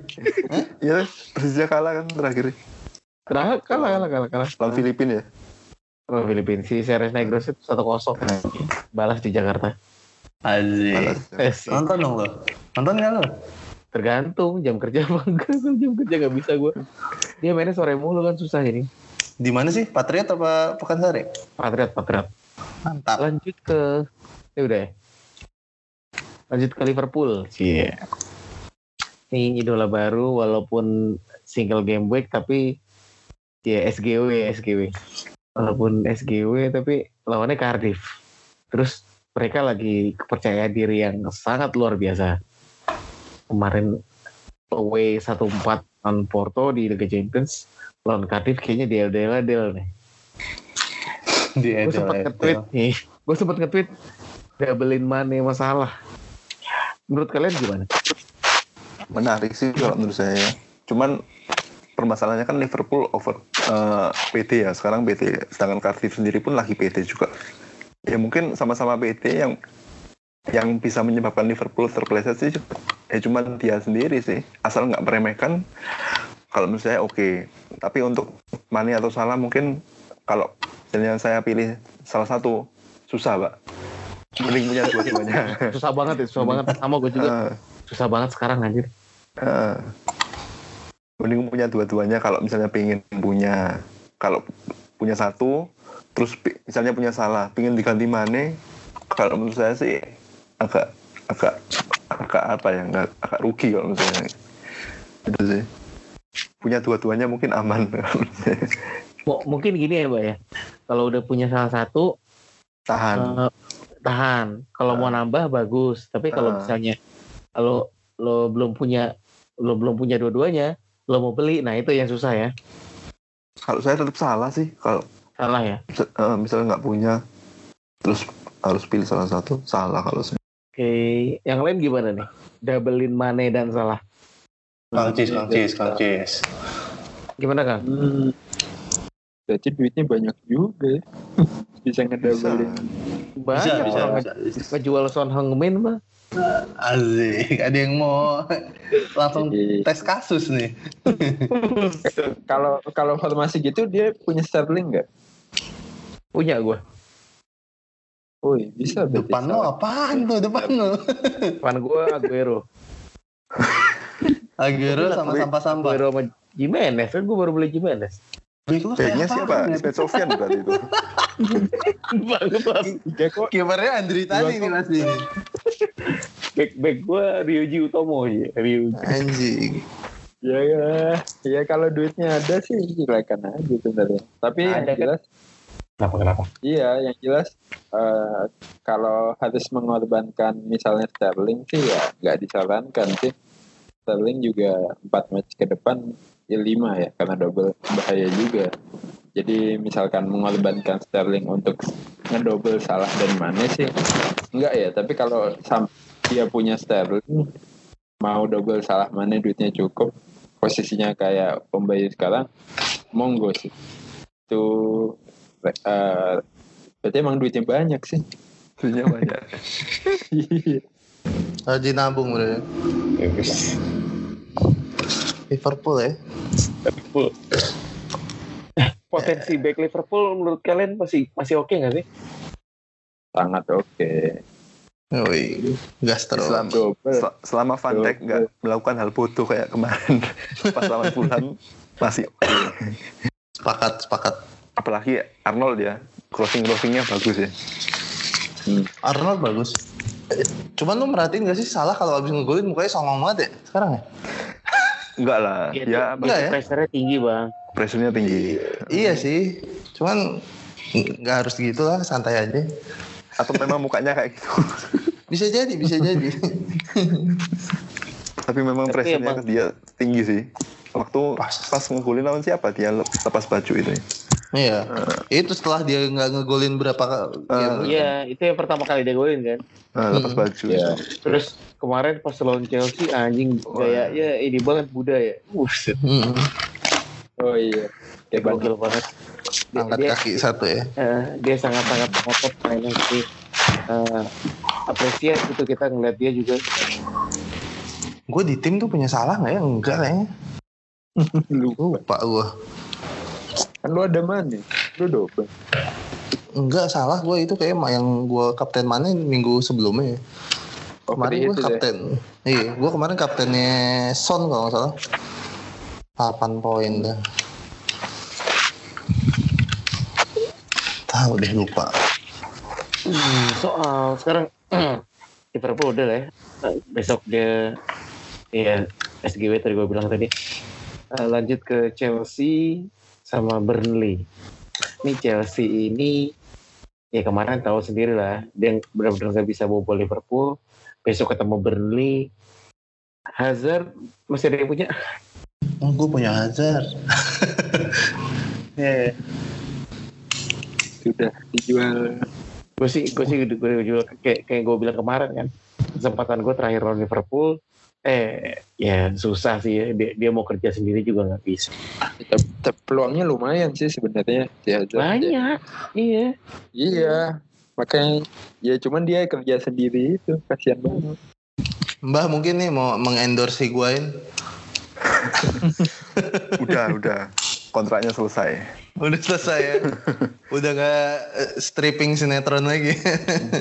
Iya, Persija kalah kan terakhir. kalah kalah kalah kalah kalah Lawan Filipina ya. oh, Filipina si Seres Negros itu satu kosong balas di Jakarta Aziz. Nonton dong lo. Nonton gak lo? Tergantung jam kerja apa enggak. (laughs) Jam kerja nggak bisa gue dia mainnya sore mulu kan susah ini. Di mana sih? Patriot apa Pekansari? Patriot Patriot. Mantap. lanjut ke ya udah ya. lanjut ke Liverpool. Sih ini idola baru walaupun single game week tapi ya SGW SGW walaupun SGW tapi lawannya Cardiff. Terus mereka lagi kepercayaan diri yang sangat luar biasa kemarin away 1-4 on Porto di Liga Champions lawan Cardiff kayaknya deal deal deal nih (laughs) Di gue Edel sempat Edel. nge-tweet nih gue sempat nge-tweet doublein Mane masalah menurut kalian gimana Menarik sih kalau menurut saya. ya. Cuman permasalahannya kan Liverpool over eh, PT ya. Sekarang PT. Sedangkan Cardiff sendiri pun lagi PT juga. Ya mungkin sama-sama PT yang yang bisa menyebabkan Liverpool terpeleset sih ya cuman dia sendiri sih asal nggak meremehkan kalau menurut saya oke. Tapi untuk Mane atau Salah mungkin kalau misalnya saya pilih salah satu susah, Pak. Mending punya dua-duanya. (laughs) Susah banget ya, susah banget. Sama gue juga. Eh, Susah banget sekarang anjir. eh. mending punya dua-duanya kalau misalnya pengen punya kalau punya satu terus misalnya punya salah pengen diganti Mane kalau menurut saya sih agak agak agak apa ya nggak agak rugi kalau saya itu sih punya dua-duanya mungkin aman (laughs) Mungkin gini ya, Mbak ya. Kalau udah punya salah satu, tahan eh, tahan. Kalau mau nambah bagus. Tapi kalau misalnya kalau lo belum punya lo belum punya dua-duanya, lo mau beli, nah itu yang susah ya. kalau saya tetap salah sih kalau Salah ya. eh, misalnya nggak punya terus harus pilih salah satu salah kalau saya Oke, yang lain gimana nih? Doublein Mane dan salah. Kang Cis, Kang Cis, Kang Cis. Gimana Kang? Hmm. Berarti duitnya banyak juga ya. (laughs) Bisa ngedabelin. Banyak Bisa, bisa, orang bisa. nge- ngejual Son Heung-min mah. Asik, ada yang mau (laughs) langsung Jadi, tes kasus nih. (laughs) Kalau kalau formasi gitu dia punya Sterling nggak? Punya gue. Woi, bisa berarti. Depan lo apaan tuh depan lo? Depan gue Aguero. (laughs) Aguero sama sampah-sampah. Aguero sama Jimenez. Kan gue baru beli Jimenez. Backnya siapa? Ismet Sofian berarti itu. (laughs) Kipernya Andri tadi nih masih. Back back gue Ryuji Utomo ya. Ryuji. Anjing. Ya ya, ya kalau duitnya ada sih silakan aja sebenarnya. Tapi yang Ada kan? Kenapa kenapa? iya yang jelas eh, kalau harus mengorbankan misalnya Sterling sih ya nggak disarankan sih. Sterling juga empat match ke depan ya lima ya karena double bahaya juga. Jadi misalkan mengorbankan Sterling untuk ngedouble salah dan Mane sih enggak ya. Tapi kalau dia punya Sterling mau double salah Mane duitnya cukup posisinya kayak Om Bayu sekarang monggo sih itu eh, berarti emang duitnya banyak sih Duitnya banyak. (laughs) Rajin nabung bro. Liverpool ya. Liverpool. Potensi back Liverpool menurut kalian masih masih oke nggak sih? sangat oke Woi, gas terus. Double Sel- Selama Van Dijk nggak melakukan hal bodoh kayak kemarin (laughs) pas lawan Fulham masih oke. Sepakat, sepakat. Apalagi Arnold ya crossing crossingnya bagus ya. Arnold bagus. Cuman lu merhatiin gak sih salah kalau abis ngegolin mukanya songong banget ya sekarang ya? (laughs) Enggak lah, Iya, ya Enggak ya? Pressure-nya tinggi bang. pressure-nya tinggi. Iya sih. Cuman nggak harus gitu lah, santai aja. Atau memang mukanya kayak gitu. (laughs) Bisa jadi, bisa jadi. (laughs) Tapi memang pressure-nya dia tinggi sih. Waktu pas, pas ngegolin lawan siapa dia lepas baju itu. ya. Iya. Itu setelah dia nggak ngegolin berapa kali. Ah. Iya, itu yang pertama kali dia golin kan. Nah, lepas Hmm. baju. ya Terus kemarin pas lawan Chelsea anjing Wah. gayanya ini banget Buddha ya. Buset. Hmm, oh iya kayak banget Gokil banget. Dia, angkat dia, kaki satu ya. eh, dia sangat-sangat ngotot mainnya sih. Eh, apresiasi itu kita ngeliat dia juga. Gue di tim tuh punya salah nggak ya? Enggak kayaknya. lupa Lupa gue. Kan lu ada mana lu double Enggak salah gue itu kayak yang gue kapten mana minggu sebelumnya. ya. oh Kemarin itu gue deh. kapten. Iya, gue kemarin kaptennya Son kalau nggak salah. 8 poin dah. Tahu deh lupa. Hmm, soal sekarang (clears throat) Liverpool udah lah ya. Besok dia ya SGW tadi gue bilang tadi. Eh, lanjut ke Chelsea sama Burnley. Ini Chelsea ini ya kemarin tahu sendiri lah dia benar-benar nggak bisa bobol Liverpool. Besok ketemu Burnley. Hazard masih ada yang punya. Oh, gue punya Hazard. Ya, (laughs) sudah dijual gue sih gue sih gue jual kayak kayak gue bilang kemarin kan kesempatan gue terakhir lawan Liverpool eh ya susah sih dia, dia mau kerja sendiri juga nggak bisa peluangnya lumayan sih sebenarnya banyak iya iya makanya ya cuman dia kerja sendiri itu kasihan banget Mbah mungkin nih mau mengendorse Higuain. (laughs) udah udah kontraknya selesai. Udah selesai ya. (laughs) Udah nggak eh, stripping sinetron lagi.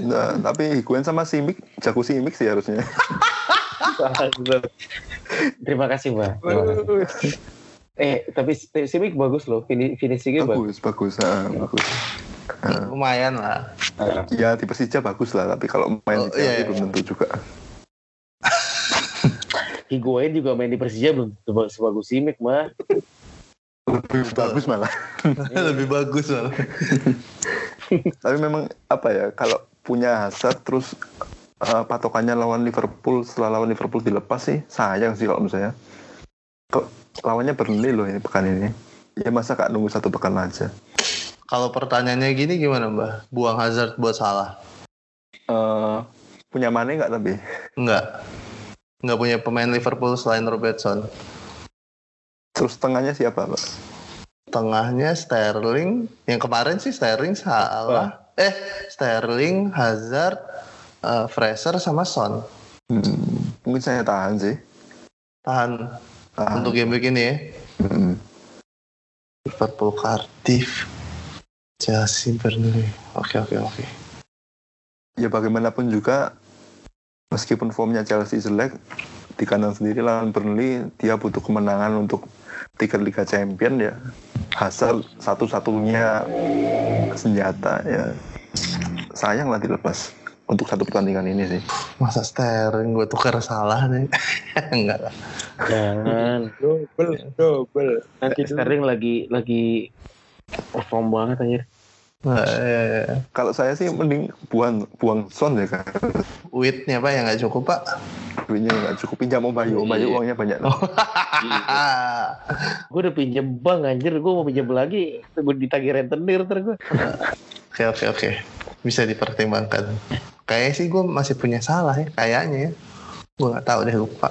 Nah, tapi Higuain sama Simic jago Simic sih harusnya. (laughs) (laughs) Terima kasih, Mbak. Eh, tapi Simic bagus loh. Fini- Finishingnya bagus. bagus, bagus, ah, bagus. Lumayan lah. Ya di Persija bagus lah, tapi kalau main Oh, iya, iya. belum tentu juga. (laughs) Higuain juga main di Persija belum seba- sebagus Simic, Mbak. Lebih bagus malah. (laughs) Lebih bagus malah. Tapi memang apa ya, kalau punya Hazard terus eh, patokannya lawan Liverpool setelah lawan Liverpool dilepas sih sayang sih kalau saya. Kok lawannya Burnley loh ini pekan ini. Ya masa kak nunggu satu pekan aja. Kalau pertanyaannya gini gimana Mbak? Buang Hazard buat salah? Eh, punya Mane nggak tapi? Enggak. Enggak punya pemain Liverpool selain Robertson. Terus tengahnya siapa pak? Tengahnya Sterling. Yang kemarin sih Sterling salah. Eh, Sterling, Hazard, eh, Fraser sama Son. Hmm, mungkin saya tahan sih. Tahan Tahan. untuk game week ini ya. Hmm. Liverpool Cardiff. Chelsea Burnley. Oke oke oke. Ya bagaimanapun juga meskipun formnya Chelsea jelek di kandang sendiri lawan Burnley dia butuh kemenangan untuk tiket Liga Champion ya Hazard satu-satunya senjata ya sayang lah dilepas untuk satu pertandingan ini sih Masa Sterling gue tukar salah nih. (laughs) Enggak lah. Jangan. Double, double. Nanti dulu. Sterling lagi lagi perform banget anjir. Nah, eh, kalau saya sih mending buang buang Son ya kan Witnya pak yang nggak cukup pak. duitnya nggak cukup pinjam Om Bayu Om Bayu uangnya banyak Gue udah pinjem bank anjir, gue mau pinjem lagi. Gue ditagih rentenir ntar gue. Oke oke oke. Bisa dipertimbangkan. Kayaknya sih gue masih punya salah ya. Kayaknya ya. Gue nggak tahu deh lupa.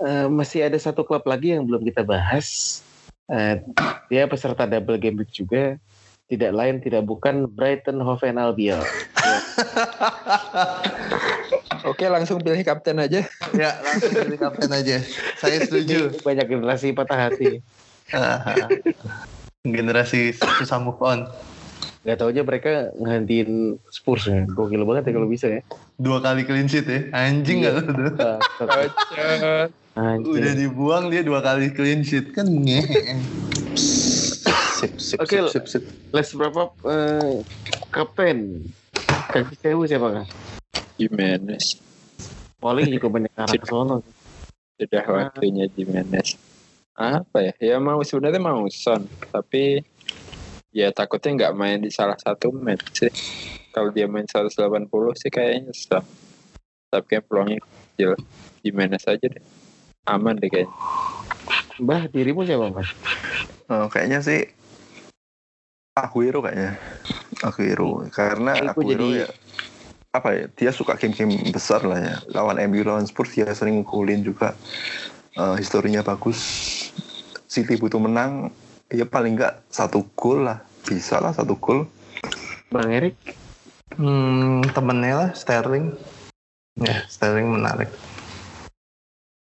Eh, masih ada satu klub lagi yang belum kita bahas. Eh, dia peserta double game week juga. Tidak lain tidak bukan Brighton Hove Albion. (laughs) Oke, langsung pilih kapten aja. Ya langsung pilih kapten aja. Saya setuju. Banyak generasi patah hati. (laughs) Generasi susah move on. Gak tau aja mereka ngantiin Spurs ya. Gokil banget ya kalau bisa ya. Dua kali clean sheet ya. Anjing nggak? Bangsat. Kocak. Anjir. Udah dibuang dia dua kali clean sheet kan ngehe. Sip sip Oke, sip sip sip. Let's wrap up eh, kapten. Kaki sewu siapa kan? Jimenez. Paling juga banyak arah ke sono. Sudah waktunya Jimenez. Apa ya? Ya mau sebenarnya mau Son, tapi ya takutnya nggak main di salah satu match sih. Kalau dia main 180 sih kayaknya Son. Tapi kayak peluangnya kecil. Jimenez aja deh. Aman deh kayaknya. Mbah, dirimu siapa mas? Oh, kayaknya sih Aguero kayaknya Aguero karena Aku Aguero jadi- ya apa ya dia suka game-game besar lah ya lawan MU lawan Spurs dia sering ngegolin juga Eh, historinya bagus City butuh menang ya paling nggak satu gol lah bisa lah satu gol Bang Erik? Hmm, temennya lah Sterling. Ya Sterling menarik.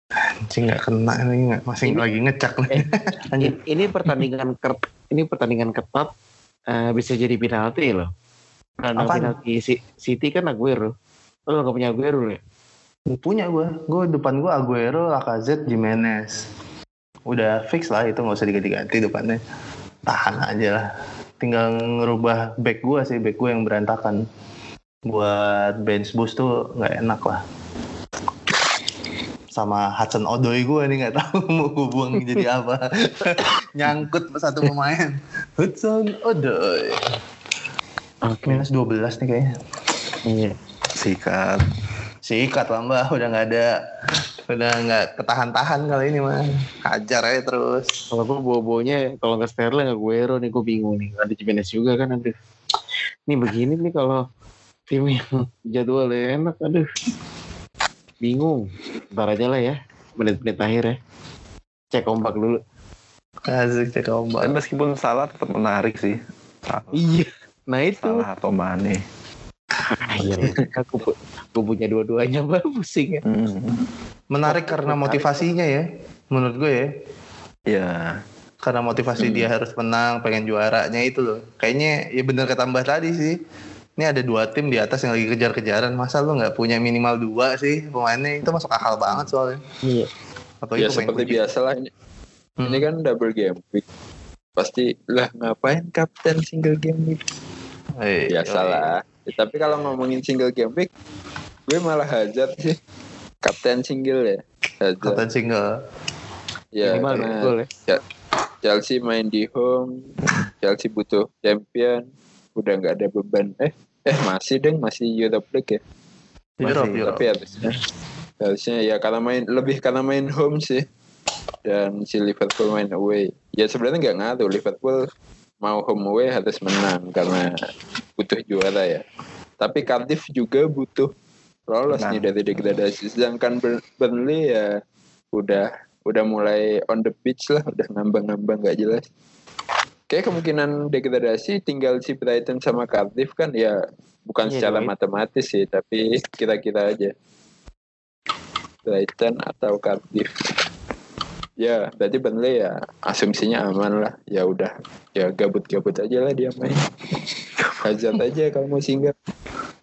Anjing nggak kena ini nggak masih Ini- lagi ngecak nih. Eh, (laughs) Anjing. Ini, ini pertandingan ket, ini pertandingan ketat eh, bisa jadi penalti loh. Karena Apaan? penalti Si- City kan Aguero. Lo gak punya Aguero ya? Punya gue, gue depan gue Aguero, Lacazette, Jimenez. Udah fix lah itu nggak usah diganti-ganti depannya. Tahan aja lah. Tinggal ngerubah back gue sih, back gue yang berantakan. Buat bench boost tuh nggak enak lah. Sama Hudson Odoi gue nih nggak tahu (laughs) mau gue buang jadi apa. (laughs) Nyangkut satu pemain. Hudson Odoi. Oke. Minus 12 nih kayaknya. Iya. sikat Sikat lah mbak, udah nggak ada, udah nggak ketahan-tahan kali ini mah. Hajar aja terus. Kalau gue bawa-bawanya kalau nggak Sterling Aguero nih gue bingung nih. Ada Jimenez juga kan aduh. Ini begini nih kalau tim yang (laughs) jadwalnya enak aduh. Bingung. Ntar aja lah ya. Menit-menit akhir ya. Cek ombak dulu. Asik cek ombak. meskipun salah tetap menarik sih salah, Iya. Nah itu. salah atau Mane Ah, iya lah. (laughs) Aku, aku punya dua-duanya mbak pusing ya. Hmm. Menarik karena motivasinya ya, menurut gue ya. Ya, karena motivasi Hmm. dia harus menang pengen juaranya itu loh kayaknya ya bener ketambah tadi sih ini ada dua tim di atas yang lagi kejar-kejaran masa lu nggak punya minimal dua sih pemainnya itu masuk akal banget soalnya Iya. apalagi ya seperti kunci. biasa lah ini. Hmm. Ini kan double game week. Pasti lah ngapain kapten single game week? Eh, Biasa lah. Ya, tapi kalau ngomongin single game week, gue malah Hazard sih. Kapten single ya. Hazard. Kapten single Ya, Minimal betul ya. Chelsea main di home, Chelsea butuh champion, udah nggak ada beban. Eh, eh masih deng, masih Europe League ya. Europe, Masih, Europe. Tapi harusnya, harusnya ya karena main lebih karena main home sih. Dan si Liverpool main away. Ya sebenarnya nggak ngaruh Liverpool mau home away harus menang karena butuh juara ya. Tapi Cardiff juga butuh lolos nih dari degradasi. Sedangkan Bur- Burnley ya udah udah mulai on the pitch lah, udah ngambang-ngambang nggak jelas. Kayak kemungkinan degradasi tinggal si Brighton sama Cardiff kan ya bukan Iya, secara itu. matematis sih, tapi kira-kira aja. Brighton atau Cardiff. Ya, berarti Burnley ya asumsinya aman lah. Ya udah, ya gabut-gabut aja lah dia main. (laughs) Hazard aja kalau mau singgah.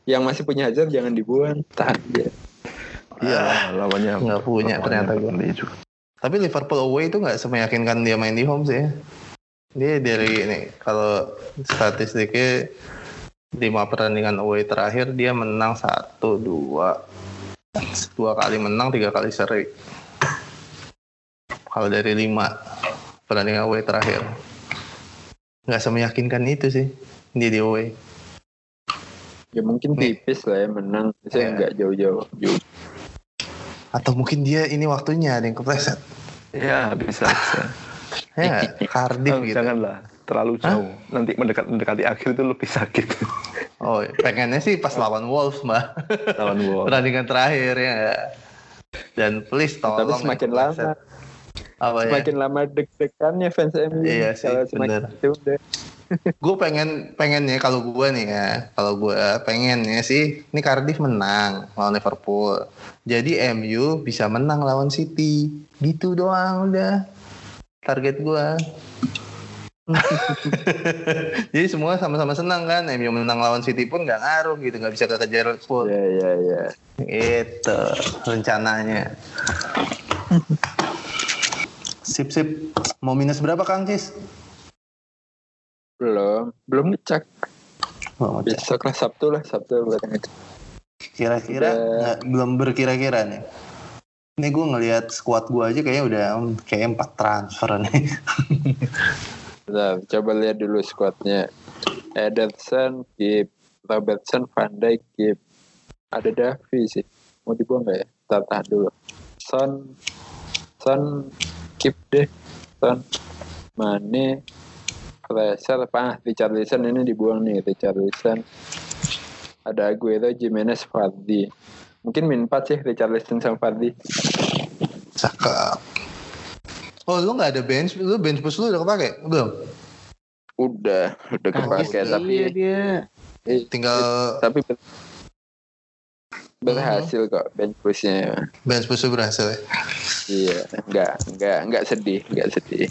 Yang masih punya Hazard jangan dibuang, tahan dia. iya lawannya nggak punya lawannya ternyata Burnley juga. tapi Liverpool away itu nggak semeyakinkan dia main di home sih dia dari ini kalau statistiknya lima pertandingan away terakhir dia menang satu dua dua kali menang tiga kali seri kalau dari lima pertandingan away terakhir nggak semeyakinkan itu sih dia di away Ya mungkin Nih. tipis lah ya menang. Saya Iya. nggak jauh-jauh. Jauh. atau mungkin dia ini waktunya ada yang kepleset Ya bisa bisa. (laughs) ya Cardiff Oh, gitu Janganlah terlalu jauh. Nanti mendekat mendekati akhir itu lebih sakit. (laughs) oh pengennya sih pas lawan Wolves mbak Lawan Wolves. (laughs) pertandingan terakhir ya dan please Tapi tolong semakin ya, lama, apa ya semakin lama deg-degannya fans MU. Iya sih, Kalau semakin bener. itu udah. (laughs) gue pengen pengennya kalau gue nih ya kalau gue pengennya sih ini Cardiff menang lawan Liverpool jadi MU bisa menang lawan City gitu doang udah target gue (laughs) jadi semua sama-sama senang kan MU menang lawan City pun nggak ngaruh gitu nggak bisa kekejar Liverpool Ya ya ya. Itu rencananya. (laughs) sip sip. Mau minus berapa Kang Cis? Belum, belum ngecek. Oh, Besok lah Sabtu lah Sabtu buat ngecek. Kira-kira Udah. belum berkira-kira nih. Ini gue ngelihat squad gue aja kayaknya udah kayak empat transfer nih. (laughs) Bentar, coba lihat dulu squadnya. Ederson, Kip, Robertson, Van Dijk, Kip. Ada Davi sih. Mau dibuang nggak ya? Tahan dulu. Son, Son, Kip deh. Son, Mane, Fraser, apa? Richarlison ini dibuang nih. Richarlison. Ada Aguero, Jimenez, Vardy. Mungkin min 4 sih Richarlison sama Vardy. Cakep. Oh lu nggak ada bench, lu bench boost lu udah kepake belum? Udah, udah kepake Iya tapi dia. eh, Tinggal tapi berhasil kok bench pushnya bench lu berhasil ya. iya nggak nggak nggak sedih nggak sedih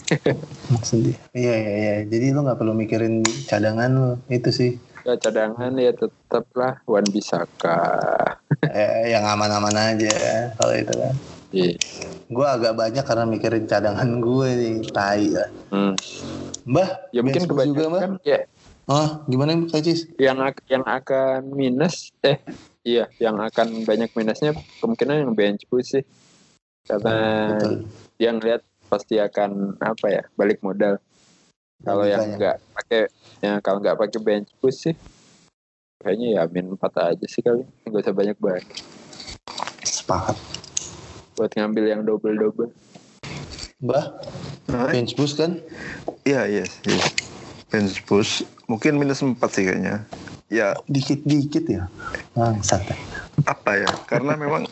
Sedih. Iya iya iya. Jadi lu nggak perlu mikirin cadangan lu itu sih. ya cadangan ya tetap lah Wan Bisaka eh, yang aman-aman aja kalau itu kan. Iya. Gue agak banyak karena mikirin cadangan gue nih, tai lah. Hmm. Mbah, ya mungkin boost juga, Mbah. kebanyakan ya Oh, gimana Kak Cis? yang yang akan minus eh iya yang akan banyak minusnya kemungkinan yang bench push sih karena Betul. yang lihat pasti akan apa ya balik modal kalau yang nggak pakai ya kalau nggak pakai bench push sih kayaknya ya min 4 aja sih kali nggak usah banyak banget Sepakat. buat ngambil yang double double Mbah, bench boost kan? Iya, yes, yes. Bench push mungkin minus 4 sih kayaknya. Ya, Dikit-dikit ya. Bangsat. apa ya? Karena memang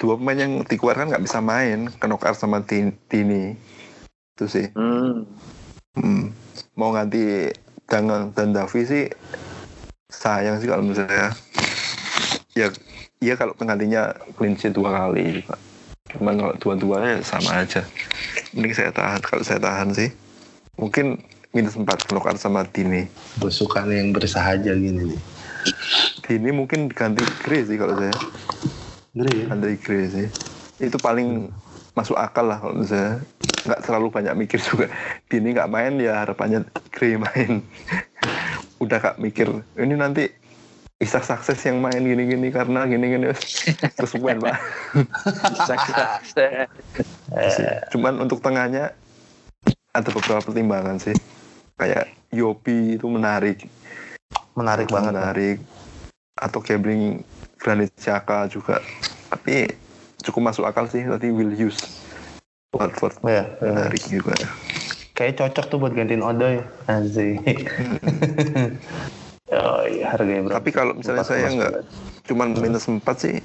dua pemain yang dikeluarkan nggak bisa main, Kenokar sama Tin- Tini. Itu sih. hmm. Hmm. Mau ganti Dangang dan Davi sih sayang sih kalau menurut saya. Ya, iya kalau penggantinya clean sheet dua kali juga. Cuman kalau dua-duanya sama aja. mending saya tahan kalau saya tahan sih mungkin minus 4 knockout sama Dini suka nih yang bersahaja gini nih. Dini mungkin ganti Gray sih kalau saya. Ngeri ya? Andre Gray sih. Itu paling masuk akal lah kalau saya. Nggak terlalu banyak mikir (laughs) juga. Dini nggak main ya harapannya Gray main. (laughs) Udah kak mikir ini nanti Isak sukses yang main gini-gini karena gini-gini. (laughs) Terus main pak. Cuman untuk tengahnya ada beberapa pertimbangan sih. Kayak Yopi itu menarik Menarik banget. menarik. Atau gambling Granit Xhaka juga. Tapi cukup masuk akal sih tadi will use Watford. Ya, menarik juga kayak cocok tuh buat gantiin Odoi. Asik. (laughs) oh iya, harganya berapa? tapi kalau misalnya saya nggak cuman minus 4 sih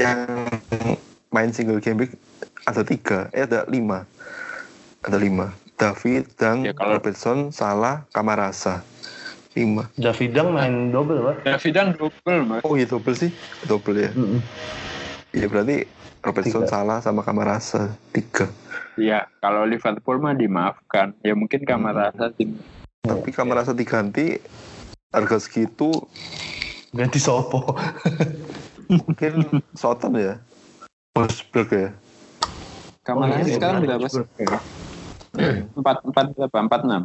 yang main single game week ada tiga. Eh ada lima. Ada lima. David Dang Ya, kalau- Robertson Salah Kamarasa lima Davidang main double, Pak. Davidang double mas. oh iya double sih double ya Mm-mm. iya berarti Robertson Tiga. Salah sama Kamarasa tiga Iya, kalau Liverpool mah dimaafkan. Ya mungkin kamar rasa tim. tapi Kamarasa diganti harga segitu Ganti Sopo. (laughs) mungkin Soton ya Wolfsburg ya Kamar Oh, iya, sekarang berapa sih? Empat empat berapa? Empat enam.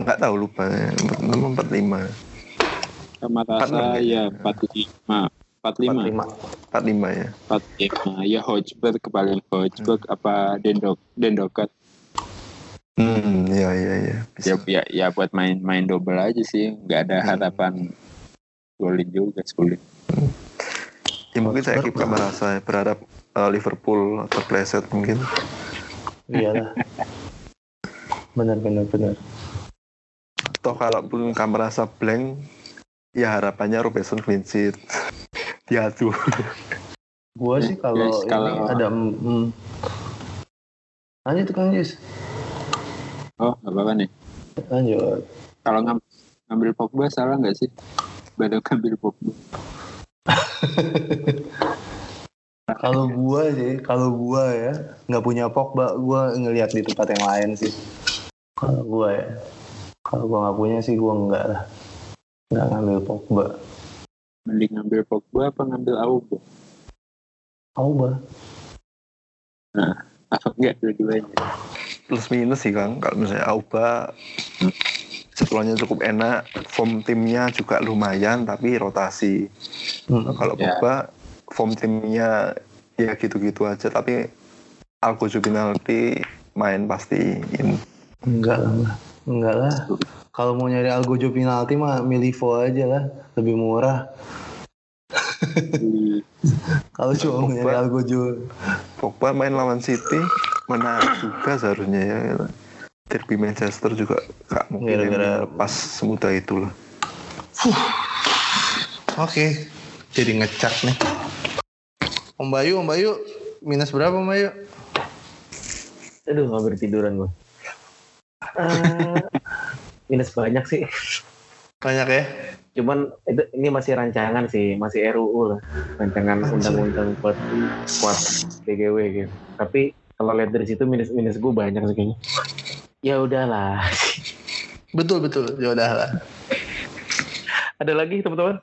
Nggak tahu lupa ya empat enam empat lima enam rasa ya? ya empat lima. Empat lima. 45. empat lima ya Empat lima. Ya Hojberg kebalik Hojberg apa Dendok Dendokat. hmm iya iya iya Ya, bisa ya ya buat main main double aja sih. Nggak ada Hmm. harapan golin juga sulit. ya mungkin saya keep Kamarasa ya. berharap uh, Liverpool terpleset mungkin Iyalah. Benar, benar, benar. Toh kalaupun Kamarasa blank ya harapannya Robertson clean sheet (laughs) diadu Gua sih kalau Yes, ini kalau- ada mm, lanjut Kang Jis. Oh nggak apa-apa nih. Lanjut. Kalau ngam- ngambil Pogba salah nggak sih? Baru ngambil Pogba. (laughs) Kalau gua sih, kalau gua ya nggak punya Pogba, gua ngelihat di tempat yang lain sih. Kalau gua ya, kalau gua nggak punya sih gua nggak lah, nggak ngambil Pogba. Mending ngambil Pogba apa ngambil Auba? Pogba. Apa enggak dua-duanya? plus minus sih Kang kalau misalnya Auba jadwalnya cukup enak form timnya juga lumayan tapi rotasi Mm. kalau Ya. Pogba form timnya ya gitu-gitu aja tapi Algojo penalti main pasti in. Enggak lah, enggak lah. Kalau mau nyari Algojo penalti mah Milivo aja lah, lebih murah. Kalau cuma mau nyari. Algojo, Pogba main lawan City menarik juga seharusnya ya Derby Manchester juga gak mungkin Gara-gara- yang lepas semudah itu lah Oke, jadi ngecak nih. Om Bayu, Om Bayu, minus berapa Om Bayu? Aduh, hampir tiduran gue. Minus banyak sih. Banyak ya? Cuman itu ini masih rancangan sih, masih RUU lah. Rancangan undang-undang buat buat DGW gitu. Tapi kalau lihat dari situ minus-minus gue banyak sih kayaknya. Ya udahlah. Betul betul, ya udah lah. Ada lagi teman-teman?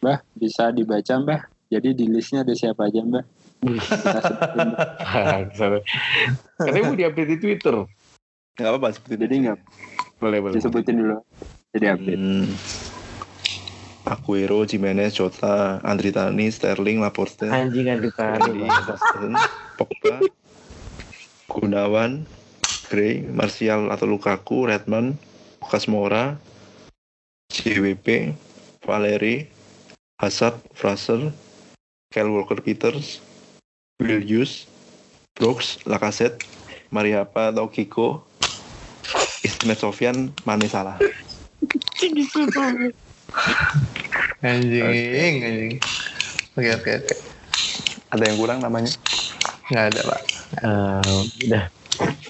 Mbah, bisa dibaca Mbah. Jadi di listnya ada siapa aja Mbah? (laughs) Kita sebutin. Katanya mau diupdate di Twitter. Nggak apa-apa seperti itu Jadi nggak Boleh, boleh. disebutin dulu. Jadi update. Hmm. Aguero, Jimenez, Jota, Andri Tani, Sterling, Laporte, Anjing kita. Andy, Robertson, Pogba, Gunawan, Gray, Martial atau Lukaku, Redmond, Lucas Moura, JWP, Valeri, Hazard, Fraser, Kyle Walker-Peters, Will Hughes, Brooks, Lacazette, Mariapa atau Kiko, Ismet Sofyan, Mane Salah. Anjing, anjing. Oke oke oke. Ada yang kurang namanya? Nggak ada pak. Eh, udah.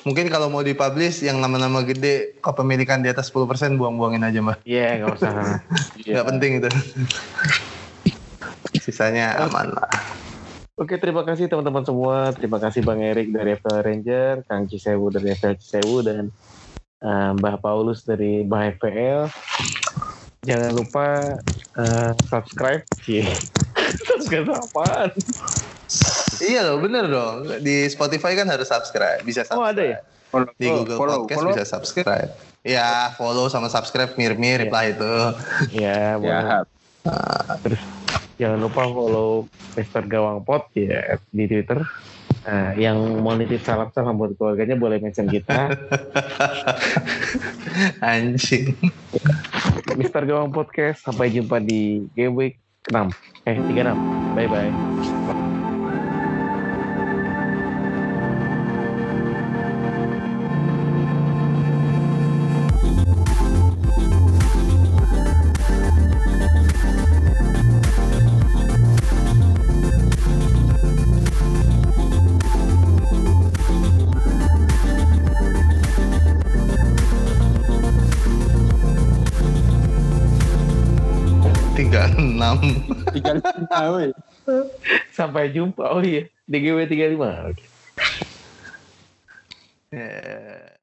Mungkin kalau mau dipublish yang nama-nama gede kepemilikan di atas 10% buang-buangin aja mbak. Iya, nggak usah. (laughs) Nggak penting itu. Sisanya aman lah. Oke, terima kasih teman-teman semua. Terima kasih Bang Erik dari FPL Ranger, Kang Cisewu dari FPL Cisewu, dan eh, Mbah Paulus dari Mbah FPL. Jangan lupa eh, subscribe. Cie. (laughs) subscribe apaan? Iya loh, bener dong. Di Spotify kan harus subscribe. Bisa subscribe. Oh, ada ya? Follow, Di Google follow, Podcast follow. bisa subscribe. Ya, follow sama subscribe mirip-mirip Iya. lah itu. Ya, boleh. Ya, Terus jangan lupa follow Mister Gawang Pot ya di Twitter. Nah, yang mau nitip salam-salam buat keluarganya boleh mention kita. (laughs) Anjing. Mister Gawang Podcast. Sampai jumpa di Game Week 6. Eh, 36. Bye-bye. 35 (laughs) Sampai jumpa. Oh iya, di GW 35. Oke. Eh.